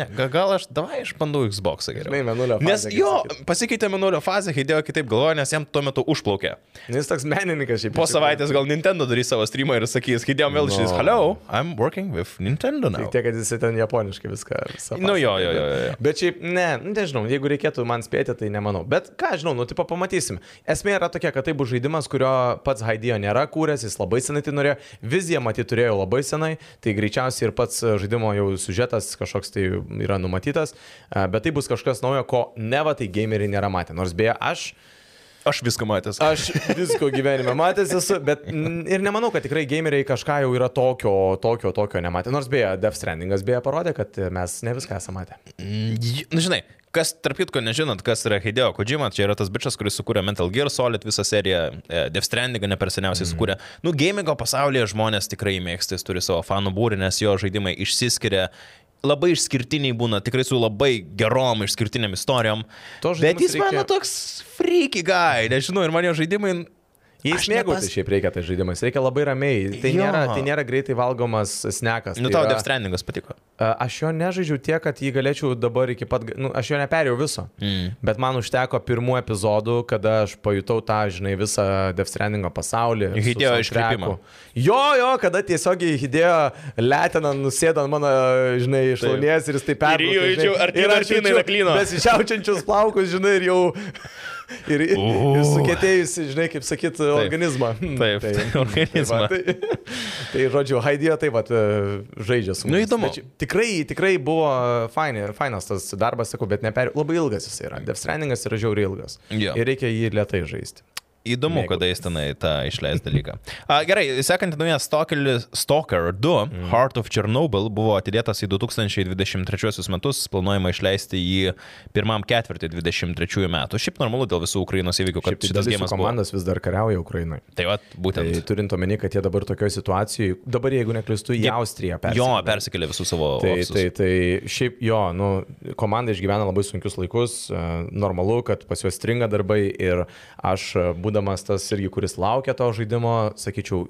ne, ga- gal aš, davai, aš bandau Xbox geriau. Žinai, menulio fazė, Nes jo, pasikeitė menulio fazė, Hideo kitaip galvoja, nes jam tuo metu užplaukė. Nu, Jis toks menininkas šiaip. Po savaitės gal Nintendo darys savo streamą ir sakys, Hideo vėl No. išės, hello, I'm working with Nintendo now. Tik tiek, kad jis ten japoniškai viską. Nu, jo, jo, jo, jo. Bet šiaip, ne, nu, nežinau, jeigu reikėtų man spėti, tai nemanau. Bet ką, žinau, nu, tipo pamatysim. Esmė yra tokia, kad tai bus žaidimas, kurio pats Haidijo nėra kūręs, jis labai senai tai norėjo. Viziją matyti turėjo labai senai, tai greičiausiai ir pats žaidimo jau sužetas kažkoks tai yra numatytas. a, Bet tai bus kažkas naujo, ko neva tai gameriai nėra matę. Nors beje, aš Aš viską matęs. Aš visko gyvenime matęs esu, bet ir nemanau, kad tikrai gameriai kažką jau yra tokio, tokio, tokio nematę. Nors beje, Death Strandingas beje parodė, kad mes ne viską esame matę. Mm, Na, žinai, kas, tarp kitko, nežinot, kas yra Hideo Kojima, čia yra tas bičias, kuris sukūrė Metal Gear Solid visą seriją, e, Death Strandingą ne per seniausiai sukūrė. Nu, gamingo pasaulyje žmonės tikrai mėgsta, jis turi savo fanų būrį, nes jo žaidimai išsiskiria. Labai išskirtiniai būna, tikrai su labai gerom išskirtiniam istorijom. To Bet jis reikia- mano toks freaky guy, nežinau, ir man jo žaidimai... Jais Aš mėgautis nepas- šiaip reikia tai žaidimas, reikia labai ramiai. Tai, Jo. nėra, tai nėra greitai valgomas snekas. Nu, tai tau yra- Death Strandingas patiko. Aš jo nežaidžiau tiek, kad jį galėčiau dabar iki pat, nu, aš jo neperėjau viso. Mm. Bet man užteko pirmų epizodų, kada aš pajutau tą, žinai, visą Death Strandingo pasaulį. soundtracku. iškvėpimą. Jo, jo, kada tiesiogiai Hidėjo letina, nusėda ant mano, žinai, išlaunės ir jis taip perėjo. jau jaučiau artyn, artyn į naklyną. Besišiaučiančius plaukus, žinai, ir jau... *laughs* Ir, ir, ir sukėtėjusi, žinai, kaip sakyt, organizmą. Hmm, Taip, *laughs* organizmą. Tai, tai, tai žodžiu, Haidija taip pat žaidžia su Nu, mumis. įdomu. Bet Tikrai, tikrai buvo fainai, fainas tas darbas, sakau, bet neper... labai ilgas jis yra. Death Strandingas yra žiauriai ilgas. Jo. Ir reikia jį lietai žaisti. Įdomu, Mėgautis. kada jis tenai tą išleis dalyką. A, gerai, sekantį naują Stalker, Stalker 2, mm. Heart of Chernobyl, buvo atidėtas į 2023 metus, planuojama išleisti jį pirmam ketvirtį 23 metų. Šiaip normalu dėl visų Ukrainos įvykių, kad Šiaip tai šitas gėjimas buvo. komandos vis dar kariauja Ukrainai. Tai va, Tai būtent. turint omeny, kad jie dabar tokioje situacijoje, dabar jeigu neklistu, į Austriją Jo, persikėlė. persikėlė visų savo. Tai, ofisus. tai, tai šiaip jo, nu, komanda išgyvena labai sunkius laikus, e, normalu, kad pas juos stringa darbai ir aš, e, būdamas tas irgi, kuris laukia to žaidimo, sakyčiau,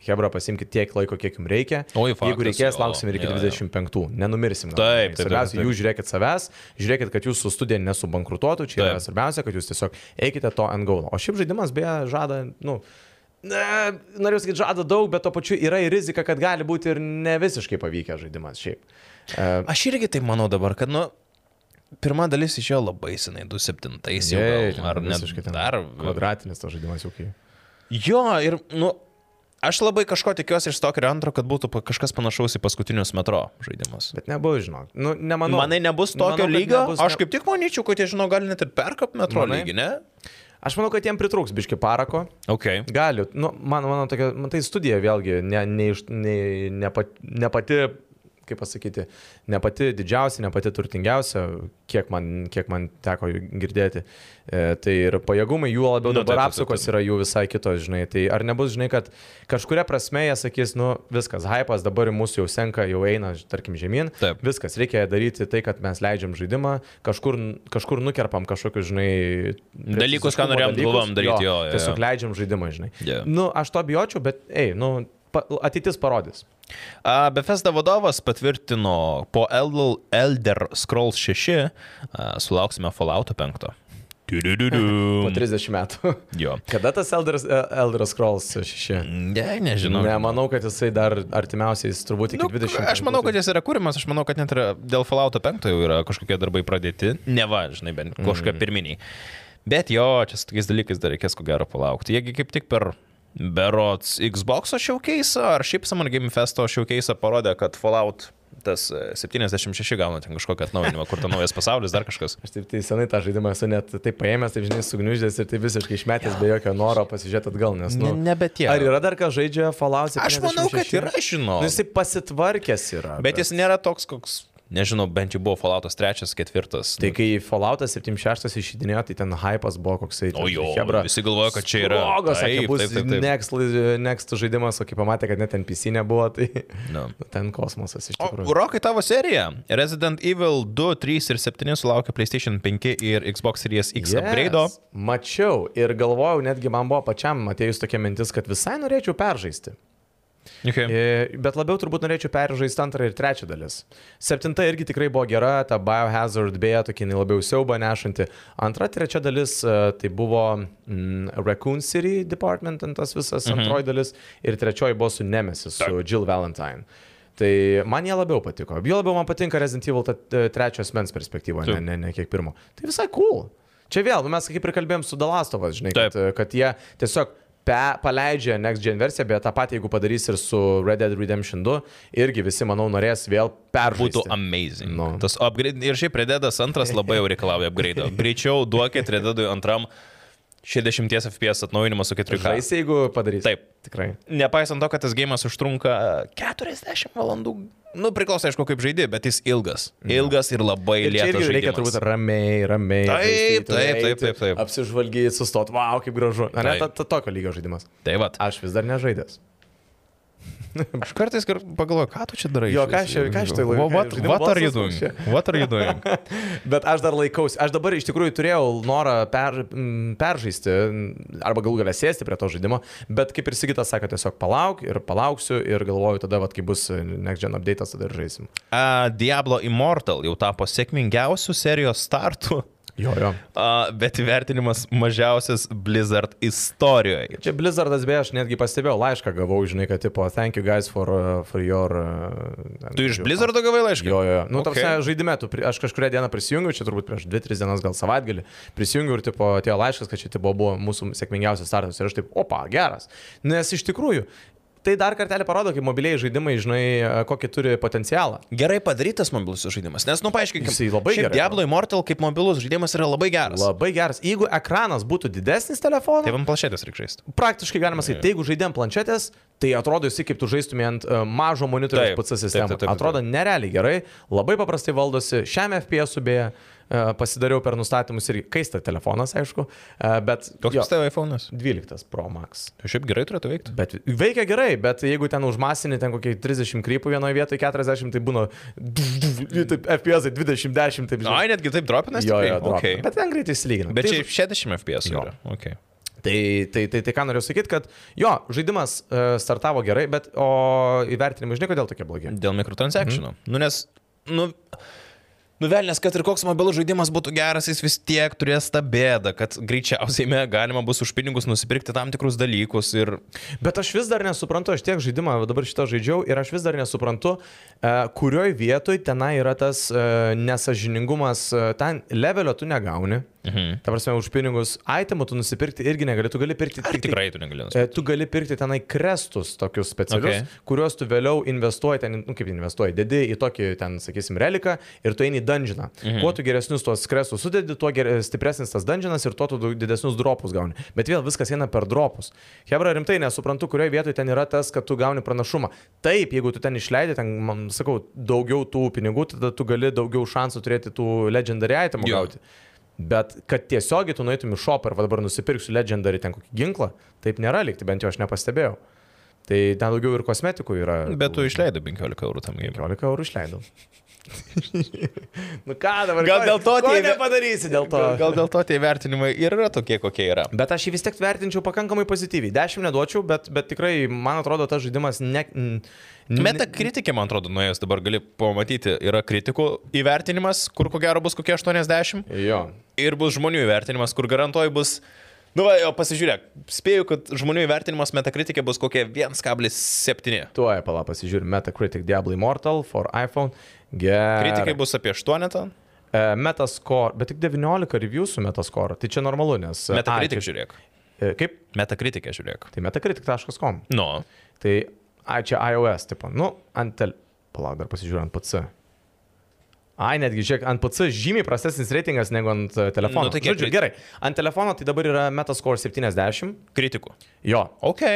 Hebra, pasimkite tiek laiko, kiek jums reikia. Oi, faktas, Jeigu reikės, lauksim ir iki jo, jo. 25. Nenumirsim. Taip, taip, taip, Svarbiausia, jūs žiūrėkit savęs, žiūrėkit, kad jūsų studija nesubankrutuotų, čia yra Taip. svarbiausia, kad jūs tiesiog eikite to ant gaulo. O šiaip žaidimas beje žada, nu, Ne, norėjau sakyti, žada daug, bet to pačiu yra ir rizika, kad gali būti ir ne visiškai pavykęs žaidimas šiaip. Aš irgi taip manau dabar, kad, nu, pirma dalis išėjo labai senai, 27-ais jau. Gal, Ar visiškai ten dar. Kvadratinis tas žaidimas jau kai. Jo, ir, nu, aš labai kažko tikiuosi iš Stalkerio antro, kad būtų kažkas panašaus į paskutinius metro žaidimus. Bet nebus, žinok. Nu, nemanau. Manai nebus tokio Manau, lygio? nebus, Aš ne- kaip tik manyčiau, kad jie, žinau, gali net ir perkap metro Manai? lygį, ne? Aš manau, kad jiem pritrūks biški parako. Ok. Gali. Nu, man, mano tokia, man tai studija vėlgi ne, ne, ne, ne, pat, ne pati, kaip pasakyti, ne pati didžiausia, ne pati turtingiausia, kiek man, kiek man teko girdėti. E, tai ir pajėgumai jų labiau Nu, dabar taip, taip, apsukos taip. yra jų visai kitos, žinai. Tai ar nebus, žinai, kad kažkuria prasme jie sakys, nu viskas, hypas dabar mūsų jau senka, jau eina, tarkim, žemyn. Taip. Viskas, reikia daryti tai, kad mes leidžiam žaidimą, kažkur, kažkur nukerpam kažkokius, žinai, Dalykus, ką norėjom, galvojom daryti, jo, jo, jo. Tiesiog leidžiam žaidimą, žinai. Jo. Nu, aš to bijočiau, bet, ei, nu, ateitis parodys. A, Bethesda vadovas patvirtino po Elder, Elder Scrolls 6 a, sulauksime Fallout 5. *laughs* Po Du-du-du-du. 30 metų. Jo. Kada tas Elder, Elder Scrolls 6? Ne, nežinau. Nemanau, kad jisai dar artimiausiais turbūt iki Nu, 20. aš manau, kad jis yra kūrimas, aš manau, kad net ir dėl Fallout 5 jau yra kažkokie darbai pradėti. Ne va, žinai, bent kažkokie pirminiai. Bet jo, čia su tokiais dalykais dar reikės ko gero palaukti. Jiegi kaip tik per Berots Xbox showcase ar šiaip Summer Game Festo showcase parodė, kad Fallout tas e, 76 gauna ten kažkokią atnaujinimą, kur ten naujas pasaulis, dar kažkas. Aš taip tai senai tą žaidimą esu net taip paėmęs, taip žinai, sugniuždęs ir tai visiškai išmetęs be jokio noro pasižiūrėti atgal, nes, nu, Ne- nebe tie. Ar yra dar kas žaidžia Fallout 76? Aš manau, kad yra, žinau. Nu, jisai pasitvarkęs yra. Bet jis nėra toks, koks, nežinau, bent jau buvo Falloutas 3, 4. Tai kai Fallout 76 išidinėjo, tai ten hypas buvo koksai. O jo, visi galvojo, kad čia yra- Logos, sakė, bus taip, taip, taip. Next, next žaidimas, o kai pamatė, kad net NPC nebuvo, tai *laughs* No. *laughs* ten kosmosas iš tikrųjų. Rokai tavo serija. Resident Evil 2, 3 ir 7 sulaukė PlayStation 5 ir Xbox Series X yes. upgrade. Mačiau ir galvojau, netgi man buvo pačiam atėjus tokia mintis, kad visai norėčiau peržaisti. Okay. E, Bet labiau turbūt norėčiau peržaisti antrą ir trečią dalis. Septinta irgi tikrai buvo gera, ta Biohazard beje, tokia labiau siauba nešanti. Antra, trečia dalis e, tai buvo mm, Raccoon City Department, tas visas mhm. antroji dalis. Ir trečioji buvo su Nemesis, su Jill Valentine. Tai man jie labiau patiko. Jo labiau man patinka Resident Evil ta e, trečio asmens perspektyva, ne, Taip. ne, ne kiek pirmo. Tai visai cool. Čia vėl, nu, mes kaip ir kalbėjom su Dalastovas, žinai, kad, Taip. kad jie tiesiog pe, paleidžia Next Gen versiją, bet tą patį, jeigu padarys ir su Red Dead Redemption 2, irgi visi, manau, norės vėl peržaisti. Būtų amazing. Nu. No. Tas upgrade, ir šiaip Rededas antras *laughs* labai jau reikalauja upgrade. Greičiau duokit Rededui antram 60 FPS atnaujinimą su 4K. Žaisi, jeigu padarys. Taip. Tikrai. Nepaisant to, kad tas gėjimas užtrunka 40 valandų. Nu, priklauso, aišku, kaip žaidži, bet jis ilgas. Ilgas ir labai Ir lėtas. irgi reikia turbūt ramiai, ramiai. Taip, taip, eiti, taip, taip, taip. Apsižvalgyti, sustoti, wow, kaip gražu. Ne, Taip. ta, ta, tokio lygio žaidimas. Tai va. Aš vis dar nežaidęs. *laughs* Aš kartais pagalvoju, ką tu čia darai. Jo, ką aš čia- ką aš tai laikau? What, what, are you doing? What are you doing? Bet aš dar laikausi. Aš dabar iš tikrųjų turėjau norą per, peržaisti arba galų galę sėsti prie to žaidimo, bet kaip ir Sigitas sakė, tiesiog palauk ir palauksiu ir galvoju tada, vat, kai bus Next Gen update'as, tada ir žaisim. Uh, Diablo Immortal jau tapo sėkmingiausių serijos startų, Jo, jo. uh, bet įvertinimas mažiausias Blizzard istorijoje. Čia Blizzardas beje, aš netgi pastebėjau laišką, gavau, žinai, kad tipo, thank you guys for, uh, for your... Uh, Tu iš Blizzardo gavai laišką? Jo, jo. Nu, Okay. tarsi žaidime, tu, aš kažkuria diena prisijungiau, čia turbūt prieš 2-3 dienas gal savaitgalį, prisijungiau ir tipo, atėjo laiškas, kad čia tipo, buvo mūsų sėkmingiausias startas ir aš taip, opa, geras. Nes iš tikrųjų, tai dar kartelį parodo, kaip mobiliai žaidimai, žinai, kokį turi potencialą. Gerai padarytas mobilus žaidimas, nes, nu, paaiškinkime, Jisai labai gerai Diablo Immortal kaip mobilus žaidimas yra labai geras. Labai geras. Jeigu ekranas būtų didesnis telefono, Tai man planšetės reikia žaisti. praktiškai galima sakyti, tai jeigu žaidėm planšetės, tai atrodo jisai kaip tu žaistumė ant uh, mažo monitoriaus PC sistemą. Atrodo nerealiai gerai, labai paprastai valdosi, šiame FPS uh, pasidariau per nustatymus ir kaista telefonas, aišku, uh, bet Koks tavo iPhone'as? 12 Pro Max. Šiaip gerai turėtų veikti. Bet veikia gerai, bet jeigu ten užmasinį ten kokie 30 krypų vienoje vietoje, 40, tai būna FPS *laughs* 20-10, taip Ai, netgi taip dropinas? Jo, jo, okay. Bet ten greitai įsilygina. Bet čia 60 FPS yra. Okay. Tai, tai, tai, tai ką noriu sakyti, kad jo, žaidimas uh, startavo gerai, bet o įvertinimai, žinai, kodėl tokie blogi? Dėl mikrotransakcijų. Mhm. Nu, nes, nu, nuvelnės, kad ir koks mobilus žaidimas būtų geras, jis vis tiek turės tą bėdą, kad greičiausiai me galima bus už pinigus nusipirkti tam tikrus dalykus ir... Bet aš vis dar nesuprantu, aš tiek žaidimą dabar šitą žaidžiau ir aš vis dar nesuprantu, uh, kurioj vietoj tenai yra tas uh, nesažiningumas, uh, ten levelio tu negauni. Mhm. Ta prasme, už pinigus itemų tu nusipirkti irgi negali, tu gali pirkti Ar tik tai- tikrai tu negali E, nusipirkti? Tu gali pirkti tenai krestus tokius specialius, Okay. kuriuos tu vėliau investuoji, ten, nu, kaip investuoji, dedi į tokį, ten, sakysim, reliką ir tu eini į dungeoną. Mhm. Kuo tu geresnius tuos krestus sudedi, tuo ger... stipresnis tas dungeonas ir tuo tu didesnius dropus gauni. Bet vėl viskas eina per dropus. Hebra, rimtai nesuprantu, kurioje vietoje ten yra tas, kad tu gauni pranašumą. Taip, jeigu tu ten išleidai, ten, man sakau, daugiau tų pinigų, tada tu gali daugiau šansų turėti tų legendary itemų Jo. gauti. Bet kad tiesiogiai tu nueitum į shopą ir dabar nusipirksiu legendary ten kokį ginklą, taip nėra likti, bent jau aš nepastebėjau. Tai ten daugiau ir kosmetikų yra. Bet tu išleidai 15 eurų tam gėjimui. 15 eurų išleidau. *laughs* nu ką dabar? Gal ko- dėl to tie- nepadarysi dėl to? Gal, gal dėl to tie vertinimai ir yra tokie, kokie yra. Bet aš jį vis tiek vertinčiau pakankamai pozityviai. 10 neduočiau, bet, bet tikrai, man atrodo, tas žaidimas ne... n- Meta kritikė, man atrodo, nuėjęs dabar gali pamatyti, yra kritikų įvertinimas, kur ko gero bus kokie 80 Jo. ir bus žmonių įvertinimas, kur garantuoju bus... Nu, va, jo, pasižiūrėk, spėju, kad žmonių įvertinimas metakritikė bus kokie 1,7. Tuoj, pala, pasižiūrėjau, Metacritic Diablo Immortal for iPhone. Gerai. Kritikai bus apie 8. E, Metascore, bet tik 19 review su Metascore. Tai čia normalu, nes... Čia- žiūrėk. E, Kaip? Metakritikė žiūrėk. Tai metacritic.com. Nu, Tai, ai, čia iOS, tipo, nu, ant tel... palauk, dar pasižiūrėjau ant PC. Ai, netgi, žiūrėk, ant PC žymiai prastesnis reitingas negu ant e, telefono. Nu, tai Žodžiu, reit- gerai, ant telefono tai dabar yra Metascore 70. Kritikų. Jo. Ok.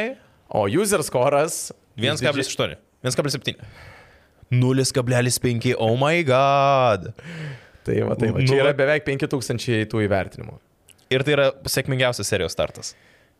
O user score'as 1,8. 1,7. 0,5. Oh my god. Tai va, tai va. Nu, Čia yra va- beveik 5000 tų įvertinimų. Ir tai yra sėkmingiausias serijos startas.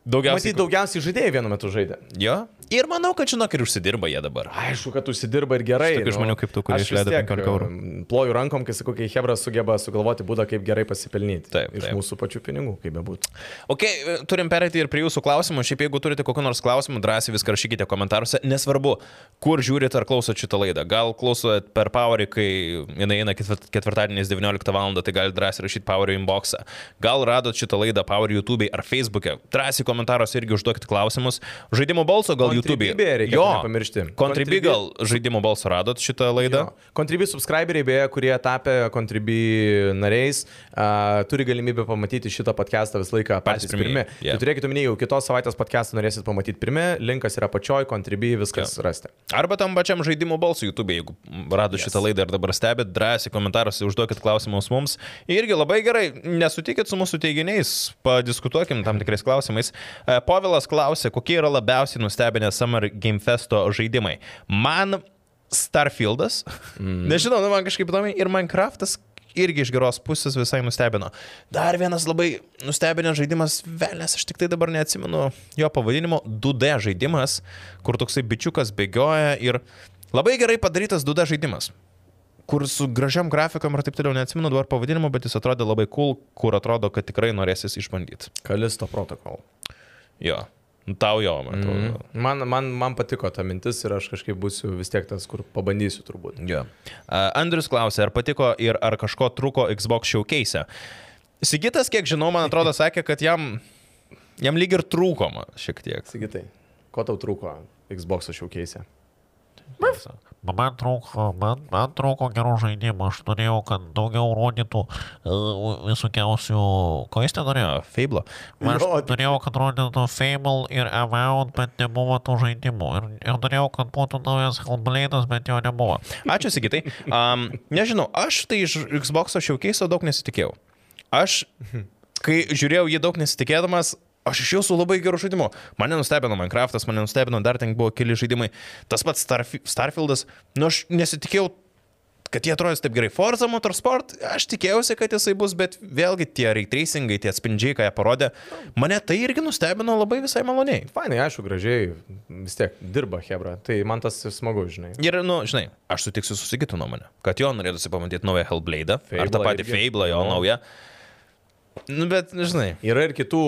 Daugiausiai. Matyt, daugiausiai žaidėjai vienu metu žaidė. Jo. Ir manau, kad žinok, ir užsidirba jie dabar. Aišku, kad užsidirba ir gerai. Iš tokių žmonių kaip tu, kurie išleido tiek, 15 eurų. um, Ploju rankom, kai sakau, kai Hebra sugeba sugalvoti būdą, kaip gerai pasipelnyti. Taip, Iš taip. mūsų pačių pinigų, kaip bebūtų. Ok, turim perėti ir prie jūsų klausimų. Šiaip jeigu turite kokių nors klausimų, drąsiai viską rašykite komentaruose. Nesvarbu, kur žiūrite ar klausot šitą laidą. Gal klausot per Powerį, kai jinai eina ketvir- ketvirtadieniais 19 val. tai galite drąsiai rašyti Powerį inboxą. Gal radot šitą laidą Powerį YouTube ar Facebook'e. Drąsiai komentaruose irgi užduokit klausimus. Žaidimo balso gal YouTube'e. Nepamiršti. Contribui Contribui- gal žaidimo balso radot šitą laidą. Contribui subscriberiai, beje, kurie tapę Contribui nariais, uh, turi galimybę pamatyti šitą podcastą visą laiką patys pirmi. pirmieji, Yeah. Tai turėkite omenyje, jau kitos savaitės podcastą norėsit pamatyti pirmi, linkas yra pačioj, Contribui viskas yeah. rasti. Arba tam pačiam žaidimo balsui YouTube, jeigu radot yes. šitą laidą ir dabar stebit, drąsiai komentaruose užduokit klausimus mums. Irgi labai gerai, nesutikit su mūsų teiginiais, padiskutuokim tam tikrais klausimais. E, Povilas klausė, kokie yra labiausiai nustebinę Summer Game Festo žaidimai. Man Starfieldas, mm. nežinau, nu man kažkaip įdomu, ir Minecraftas irgi iš geros pusės visai nustebino. Dar vienas labai nustebinęs žaidimas, velnės, aš tik tai dabar neatsimenu jo pavadinimo, 2D žaidimas, kur toksai bičiukas bėgioja ir labai gerai padarytas 2D žaidimas. Kur su gražiam grafikom ir taip toliau neatsimenu dabar pavadinimo, bet jis atrodė labai cool, kur atrodo, kad tikrai norėsis išbandyti. Kalisto protokol. Jo, Nu, tau jo, man atrodo. Mm. Man, man, man patiko ta mintis ir aš kažkaip būsiu vis tiek tas, kur pabandysiu turbūt. Jo. Uh, Andrius klausė, ar patiko ir ar kažko trūko Xbox showcase. Sigitas, kiek žinau, man atrodo, *laughs* sakė, kad jam, jam lyg ir trūkoma šiek tiek. Sigitai, ko tau trūko Xbox šaukeise? Man trūko, man, man trūko gerų žaidimų, aš norėjau, kad daugiau rodytų uh, visokiausių, ko jis ten norėjo? Fable. Aš tik- norėjau, kad rodytų Fable ir Avowed, bet nebuvo tų žaidimų. Ir, ir norėjau, kad būtų naujas Hellblade'as, bet jo nebuvo. Ačiū, Sigitai. Um, nežinau, aš tai iš Xbox showcase daug nesitikėjau. Aš, kai žiūrėjau jį daug nesitikėdamas, aš iš jūsų labai gerų žaidimų. Mane nustebino Minecraftas, mane nustebino dar ten buvo keli žaidimai. Tas pats Starf Starfieldas, nu aš nesitikėjau kad jie atrodys taip gerai. Forza Motorsport, aš tikėjausi, kad jisai bus, bet vėlgi tie ray tracingai, tie atspindžiai, ką jie parodė, mane tai irgi nustebino labai visai maloniai. Fainai, aišku, gražiai, vis tiek dirba Hebra, tai man tas smagu, žinai. Ir, nu, žinai, aš sutiksiu su Sigitu nuomonę, kad jo norėtųsi pamatyti naują Hellblade, ar tą patį irgi. Fable, jo Nu. naują. Nu, bet, žinai, Yra ir kitų,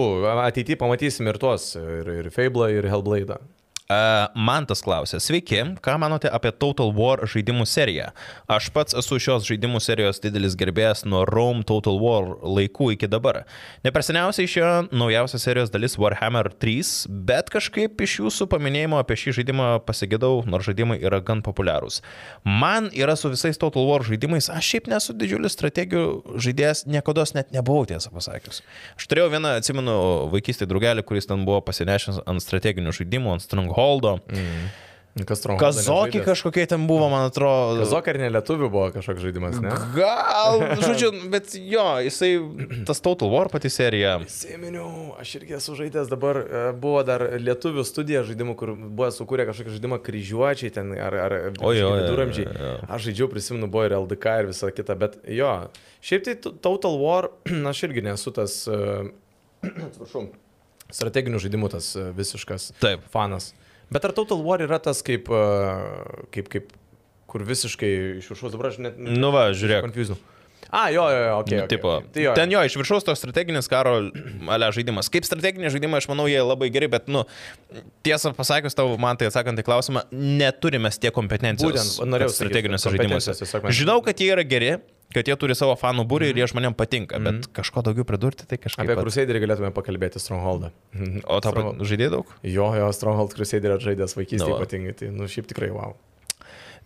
ateityje pamatysim ir tuos, ir, ir Fable, ir Hellblade. Uh, Mantas klausė, sveiki, ką manote apie Total War žaidimų seriją? Aš pats esu šios žaidimų serijos didelis gerbėjas nuo Rome Total War laikų iki dabar. Ne per seniausiai išėjo naujausia serijos dalis Warhammer 3, bet kažkaip iš jūsų paminėjimo apie šį žaidimą pasigėdau, nors žaidimai yra gan populiarūs. Man yra su visais Total War žaidimais, aš šiaip nesu didžiulis strategijų žaidėjas, niekada net nebuvau tiesą pasakius. Aš turėjau vieną, atsimenu, vaikystėje draugelį, kuris ten buvo pasinešęs ant strateginių žaidimų, ant Strongholdo. Mm. Kas trumpa? Kazokį kažkokie ten buvo, man atrodo. Kazokį ar ne lietuvių buvo kažkoks žaidimas, ne? Gal, *laughs* žodžiu, bet jo, jisai, tas Total War pati serija. Įsiminiau, aš irgi esu žaidęs dabar, e, buvo dar lietuvių studija žaidimų, kur buvo sukūrę kažkokį žaidimą kryžiuočiai ten, ar, ar viduramžiai. Aš žaidžiau, prisimenu, buvo ir LDK ir visa kita, bet jo, šiaip tai Total War, *clears throat* aš irgi nesu tas, e, *clears throat* atsiprašau, strateginių žaidimų tas e, visiškas Taip. fanas. Bet ar Total War yra tas kaip, e, kaip, kaip kur visiškai iš viršaus dabar aš net... Nu va, žiūrėk. Confused. A, jo, jo, jo, ok. okay, Tipo, okay. Tai jo, ten jo, iš viršaus toks strateginis karo ale žaidimas. Kaip strateginį žaidimą, aš manau, jie labai geri, bet, nu, tiesą pasakius tau, man tai atsakant į klausimą, neturime tiek kompetencijos. Būtent, norėjau strateginiuose žaidimuose. Žinau, kad jie yra geri, kad jie turi savo fanų būrį ir jie žmonėm patinka, Mhm. bet kažko daugiau pridurti, tai kažkaip... Apie pat- Crusaderį galėtume pakalbėti Strongholdą. O tau žaidėjai daug? Jo, jo, Stronghold Crusaderį žaidęs vaikystėje Nu va. ypatingai, tai, nu, šiaip tikrai wow.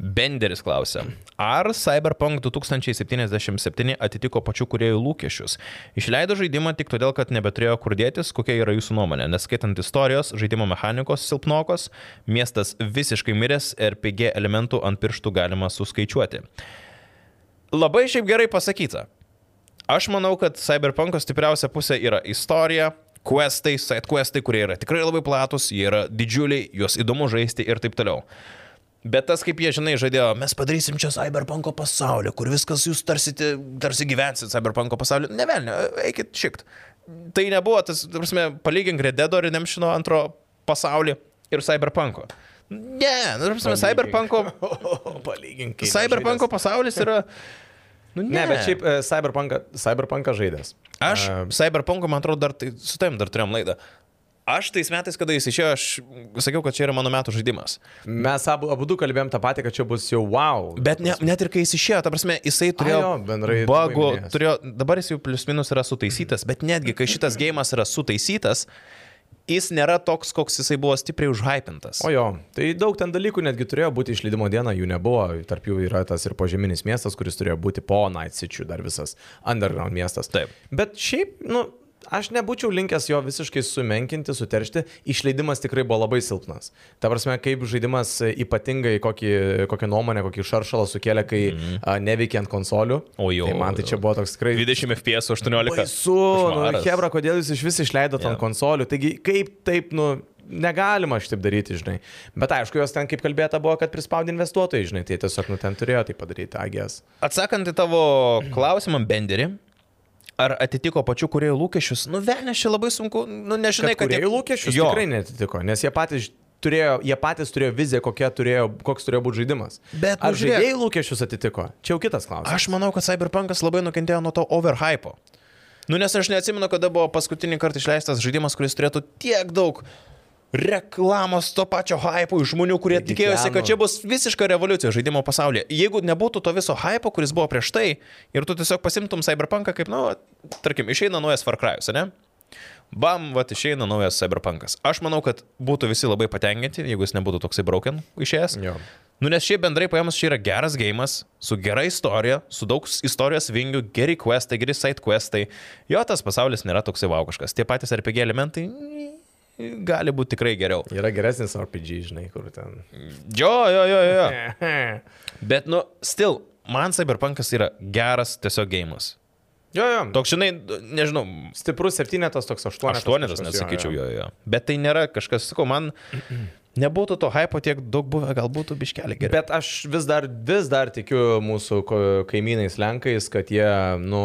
Benderis klausia, ar Cyberpunk 2077 atitiko pačių kuriejų lūkesčius? Išleido žaidimą tik todėl, kad nebeturėjo kur dėtis, kokia yra jūsų nuomonė, neskaitant istorijos, žaidimo mechanikos silpnokos, miestas visiškai miręs, RPG elementų ant pirštų galima suskaičiuoti. Labai šiaip gerai pasakyta. Aš manau, kad Cyberpunko stipriausia pusė yra istorija, questai, side questai, kurie yra tikrai labai platus, jie yra didžiuliai, juos įdomu žaisti ir taip toliau. Bet tas, kaip jie, žinai, žadėjo, mes padarysim čia Cyberpunko pasaulį, kur viskas jūs tarsi, tarsi gyvensit Cyberpunko pasaulį. Ne velnė, eikit šikt. Tai nebuvo tas, prasme, palygink Red Dead Redemption antro pasaulį ir Cyberpunko. Ne, nu, prasme, Cyberpunko, *laughs* Palyginkime. Cyberpunko pasaulis yra... Nu, Ne, bet šiaip e, Cyberpunką Cyberpunką žaidęs. Aš E, Cyberpunko, man atrodo, dar tai, su tavim dar turėjom laidą. Aš tais metais, kada jis išėjo, aš sakiau, kad čia yra mano metų žaidimas. Mes abu, abu du kalbėjom tą patį, kad čia bus jau wow. Bet ne, net ir kai jis išėjo, ta prasme, jisai turėjo jo, bendrai minėjęs. turėjo, dabar jis jau plius minus yra sutaisytas, bet netgi kai šitas gėjimas yra sutaisytas, jis nėra toks, koks jisai buvo stipriai užhypintas. O jo, tai daug ten dalykų netgi turėjo būti išleidimo diena, jų nebuvo. Tarp jų yra tas ir požeminis miestas, kuris turėjo būti po Night City, dar visas underground miestas. Taip. Bet šiaip, nu, aš nebūčiau linkęs jo visiškai sumenkinti, suteršti. Išleidimas tikrai buvo labai silpnas. Ta prasme, kaip žaidimas ypatingai kokį, kokią nuomonę, kokį šaršalą sukėlė, kai mm -hmm. a, neveikia ant konsolių. O jo, Tai man tai čia buvo toks tikrai 20 FPS 18. Baisu, nu. Hebra, kodėl jūs iš vis išleidot Jo. ant konsolių? Taigi kaip taip, nu, negalima šitaip daryti, žinai. Bet aišku, jos ten, kaip kalbėta, buvo, kad prispaudė investuotojai, žinai, tai tiesiog, nu, ten turėjo tai padaryti, agės. Atsakant į tavo klausimą, Benderį, ar atitiko pačių kuriejų lūkesčius, nu velnės čia labai sunku, nu nežinai, Kad kad kuriejų lūkesčius jo. tikrai netitiko, nes jie patys turėjo, jie patys turėjo viziją, turėjo, koks turėjo būti žaidimas. Bet, nu, Ar žiūrėk. žaidėjų lūkesčius atitiko? Čia jau kitas klausimas. Aš manau, kad Cyberpunkas labai nukentėjo nuo to overhypo. Nu, nes aš neatsimenu, kada buvo paskutinį kartą išleistas žaidimas, kuris turėtų tiek daug reklamos to pačio hypo žmonių, kurie Taigi tikėjosi, kad čia bus visiška revoliucija žaidimo pasaulyje. Jeigu nebūtų to viso hypo, kuris buvo prieš tai, ir tu tiesiog pasimtum Cyberpunką kaip, nu, tarkim, išeina naujas Far Cry'us, ne? Bam, va, išeina naujas Cyberpunkas. Aš manau, kad būtų visi labai patenkinti, jeigu jis nebūtų toksai broken išėjęs. Jo. Nu, nes šiaip bendrai paėmus, čia yra geras gėjimas, su gera istorija, su daug istorijos vingių, geri questai, geri side questai. Jo, tas pasaulis nėra toksai vaukiškas. Tie patys RPG elementai gali būti tikrai geriau. Yra geresnis RPG, žinai, kur ten. Jo, jo, jo, jo. *laughs* Bet, nu, still, man Cyberpunkas yra geras tiesiog gėjimas. Jo, jo. Toks, žinai, nežinau, Stiprus septynetas, toks aštuonetas. aštuonetas, kažkas, net jo, sakyčiau, jo. jo, jo. Bet tai nėra kažkas, sakau, man nebūtų to hypo tiek daug buvę, gal būtų biškelį geriau. Bet aš vis dar, vis dar tikiu mūsų kaimynais Lenkais, kad jie, nu,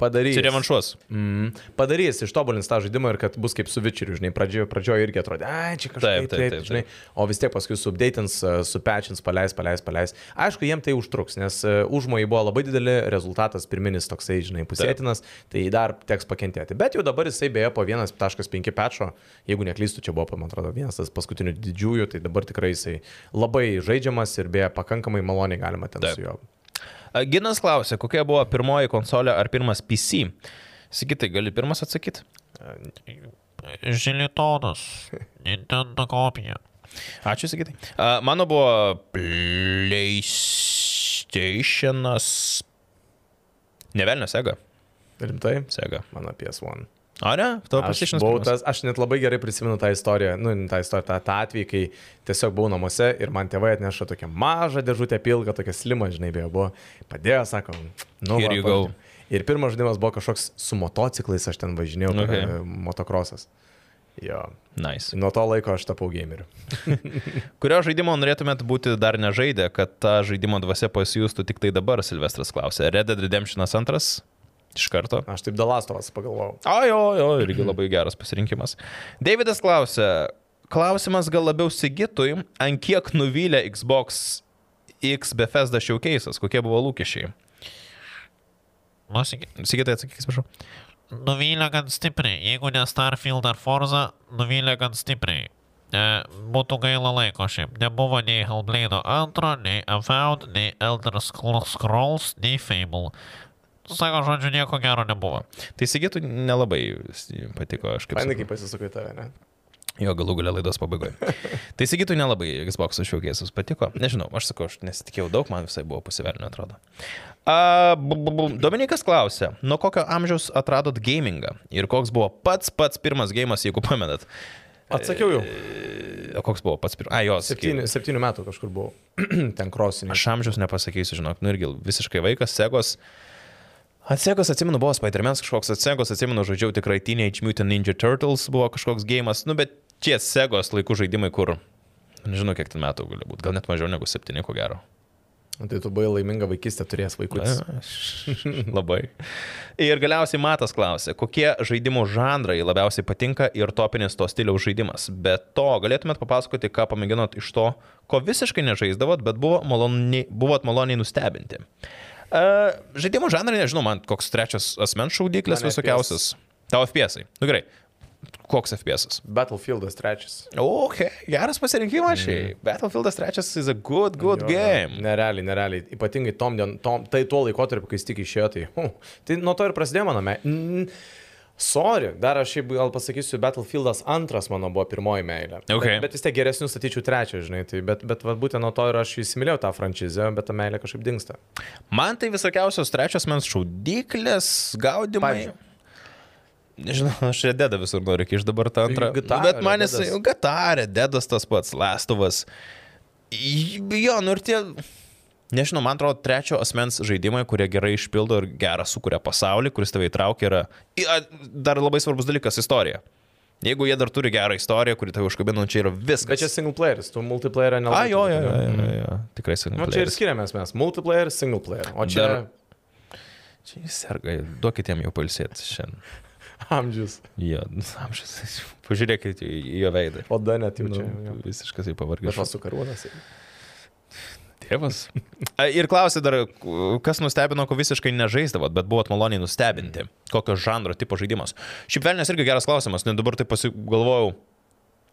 padarys. Čia revanšuos. Mm, padarys, ištobulins tą žaidimą ir kad bus kaip su Vičeriu, žinai, pradžioje, pradžioje irgi atrodė, ai, čia kažkaip Taip, taip, taip, taip, taip, žinai, o vis tiek paskui subdatins, supečins, paleis, paleis, paleis. Aišku, jiem tai užtruks, nes e, užmojai buvo labai dideli, rezultatas pirminis toksai, žinai, pusėtinas, tai dar teks pakentėti. Bet jau dabar jisai beje po 1.5 pečio, jeigu neklystu, čia buvo, man atrodo, vienas tas paskutinių didžiųjų, tai dabar tikrai jisai labai žaidžiamas ir beje pakankamai maloniai galima ten Taip. su juo. Ginas klausė, kokia buvo pirmoji konsolė ar pirmas PC. Sigitai, gali pirmas atsakyti? Žilitonas. *laughs* Nintendo kopija. Ačiū, Sigitai. Mano buvo PlayStationas. Nevelnė Sega. Rimtai? Sega. Mano PS1. A, ne? Tavo Aš, PlayStationas. buvau tas, aš net labai gerai prisimenu tą istoriją, nu, tą istoriją, tą, tą atvejį, kai tiesiog buvau namuose ir man tėvai atneša tokią mažą dėžutę pilką, tokią slimą, žinai, beje, buvo. Padėjo, sako, nu, Here you go. Ir pirmas žaidimas buvo kažkoks su motociklais, aš ten važinėjau, Okay. okay. motokrosas. Jo, Nice. nuo to laiko aš tapau gameriu. *laughs* Kurio žaidimo norėtumėt būti dar nežaidę, kad ta žaidimo dvasia pasijūstų tik tai dabar, Silvestras klausė. Red Dead Redemption 2? Iš karto. Aš taip Dalastovas pagalvojau. O, jo, jo, irgi labai geras pasirinkimas. Davidas klausė, klausimas gal labiau Sigitui, ant kiek nuvylė Xbox X Bethesda Showcase'as, kokie buvo lūkesčiai? Nu, Sigitai atsakyk, prašau. nuvylė gan stipriai. Jeigu ne Starfield ar Forza, nuvylė gan stipriai. E, būtų gaila laiko šiaip. Nebuvo nei Hellblade 2, nei Avowed, nei Elder Scrolls, nei Fable. Sako, žodžiu, nieko gero nebuvo. Tai Sigitui nelabai patiko, aš kaip. Sakau. kaip pasisukai tave, ne? Jo, galų galę laidos pabaigoje. *laughs* tai sakytų nelabai Xbox šaukėsus patiko. Nežinau, aš sakau, aš nesitikėjau daug, man visai buvo pasivelnio, atrodo. A, bu, bu, bu. Dominikas klausė, nuo kokio amžiaus atradot gamingą ir koks buvo pats pats pirmas gėjimas, jeigu pamenat. Atsakiau jau. O koks buvo pats pirmas? A, jos. Septyni, septynių metų kažkur buvau. *clears throat* Ten krosinė. Aš amžiaus nepasakysiu, žinok, nu irgi visiškai vaikas, Segos. Atsegos, atsimenu, buvo Spider-Man kažkoks, atsegos, atsimenu, žaidžiau tikrai Teenage Mutant Ninja Turtles, buvo kažkoks gėjimas, nu bet čia Segos laikų žaidimai, kur, nežinau, kiek ten metų gali būti, gal net mažiau negu septyni, ko gero. Tai tu buvai laiminga vaikystė turės vaikus. *laughs* Labai. Ir galiausiai Matas klausė, kokie žaidimų žanrai labiausiai patinka ir topinis to stiliaus žaidimas. Be to, galėtumėt papasakoti, ką pamėginot iš to, ko visiškai nežaisdavot, bet buvo maloniai, buvot maloniai nustebinti. Uh, žaidimų žanrai, nežinau, man koks trečias asmens šaudiklis visokiausias. Tavo FPS. -ai. Nu gerai. Koks FPS? -as? Battlefieldas trečias. Ok, geras pasirinkimas šiaip. Battlefieldas trečias is a good, good Jo, game. jo. Nerealiai, nerealiai. Ypatingai tom, dien- tom, tai tuo laikotarpiu, kai jis tik išėjo, tai, uh, tai nuo to ir prasidėjo mano meilė. Mm, sorry, dar aš šiaip gal pasakysiu, Battlefieldas antras mano buvo pirmoji meilė. Ok. Bet, bet vis tiek geresnių statyčiau trečią, žinai. Tai, bet bet va, būtent nuo to ir aš įsimylėjau tą franšizę, bet ta meilė kažkaip dinksta. Man tai visokiausios trečios mens šaudyklės, gaudimai. Pavyzdžiui? Nežinau, aš Rededą visur noriu iš dabar tą antrą. GTA, Nu, bet man jis, Deadas. GTA, Rededas tas pats, Lastovas. Jo, nu ir tie, nežinau, man atrodo, trečio asmens žaidimai, kurie gerai išpildo ir gerą sukuria pasaulį, kuris tave įtraukia, yra a, dar labai svarbus dalykas - istorija. Jeigu jie dar turi gerą istoriją, kuri tave užkabina, nu, čia yra viskas. Bet čia single playeris, tu multiplayer A, nelabai. jo, jo, jo, ne? jo, jo. tikrai single Nu, čia ir skiriamės mes. Multiplayer, single player. O čia Dar- Čia jis serga, duokit jam jau palsėti šiandien. *laughs* amžius. Jo, nu, amžius. Pažiūrėkit į jo veidą. Oda net jau Nu, čia. jo. visiškas į Bet pavargęs. vas su karūnas. Tėvas. A, Ir klausė dar, kas nustebino, ko visiškai nežaisdavot, bet buvot maloniai nustebinti. Kokio žanro tipo žaidimas. Šiaip velnės irgi geras klausimas, nes dabar tai pasigalvojau.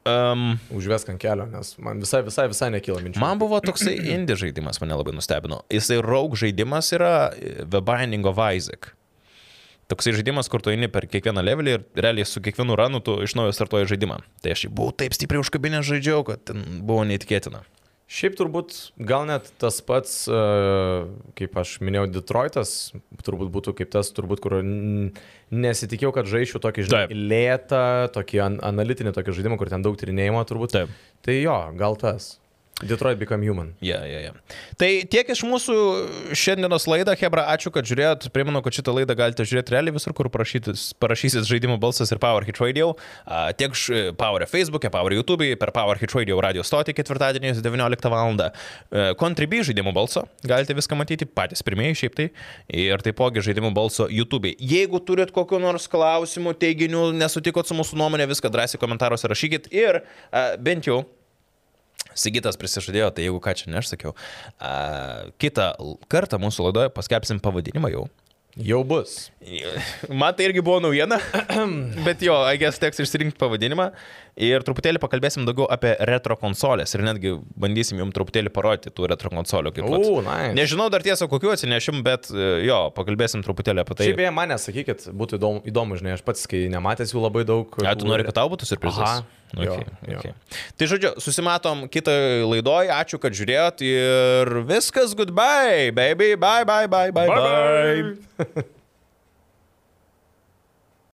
Um, Užvesk ant kelio, nes man visai, visai, visai nekyla minčių. man buvo toksai indie žaidimas, mane labai nustebino. Jisai raug žaidimas yra e, The Binding of Isaac. Toksai žaidimas, kur tu eini per kiekvieną levelį ir realiai su kiekvienu ranu tu iš naujo startuoji žaidimą. Tai aš jį buvau taip stipriai užkabinę žaidžiau, kad ten buvo neįtikėtina. Šiaip turbūt gal net tas pats, e, kaip aš minėjau, Detroitas, turbūt būtų kaip tas, turbūt, kur nesitikėjau, kad žaisčiau tokį, žinai, lėtą, tokį an analitinį tokį žaidimą, kur ten daug tyrinėjimo turbūt. Taip. Tai jo, gal tas. Detroit Become Human. Ja, ja, ja. Tai tiek iš mūsų šiandienos laidą, Hebra, ačiū, kad žiūrėjot. Primenu, kad šitą laidą galite žiūrėti realiai visur, kur parašysit žaidimų balsas ir Power Hit Radio. Tiek Power Facebook'e, Power YouTube'e, per Power Hit Radio radio stotį ketvirtadieniais 19 val. Contribui žaidimų balso. Galite viską matyti patys pirmieji šiaip tai. Ir taipogi žaidimų balso YouTube'e. Jeigu turit kokiu nors klausimu, teiginiu, nesutikot su mūsų nuomonė, viską drąsiai komentaruose rašykit. Ir a, bent jau Sigitas prisižadėjo, tai jeigu ką čia ne aš sakiau, a, kitą kartą mūsų laidoje paskelbsim pavadinimą jau. Jau bus. Man tai irgi buvo naujiena, *coughs* bet jo, agės teks išsirinkti pavadinimą ir truputėlį pakalbėsim daugiau apie retro konsolės ir netgi bandysim jums truputėlį parodyti tų retro konsolių kaip vat. O, nice. Nežinau dar tiesą, kokiu atsinešim, bet e, jo, pakalbėsim truputėlį apie tai. Šiaip beje, mane sakykit, būtų įdomu, įdomu, žinai, aš pats, kai nematęs jų labai daug. A, tu nori, kad tau būtų surprizas? Aha, jo, Okay, jo. okay. Tai žodžiu, susimatom kitą laidoje, ačiū, kad žiūrėjot ir viskas, goodbye, baby, bye, bye, bye, bye, bye. bye. bye. *laughs*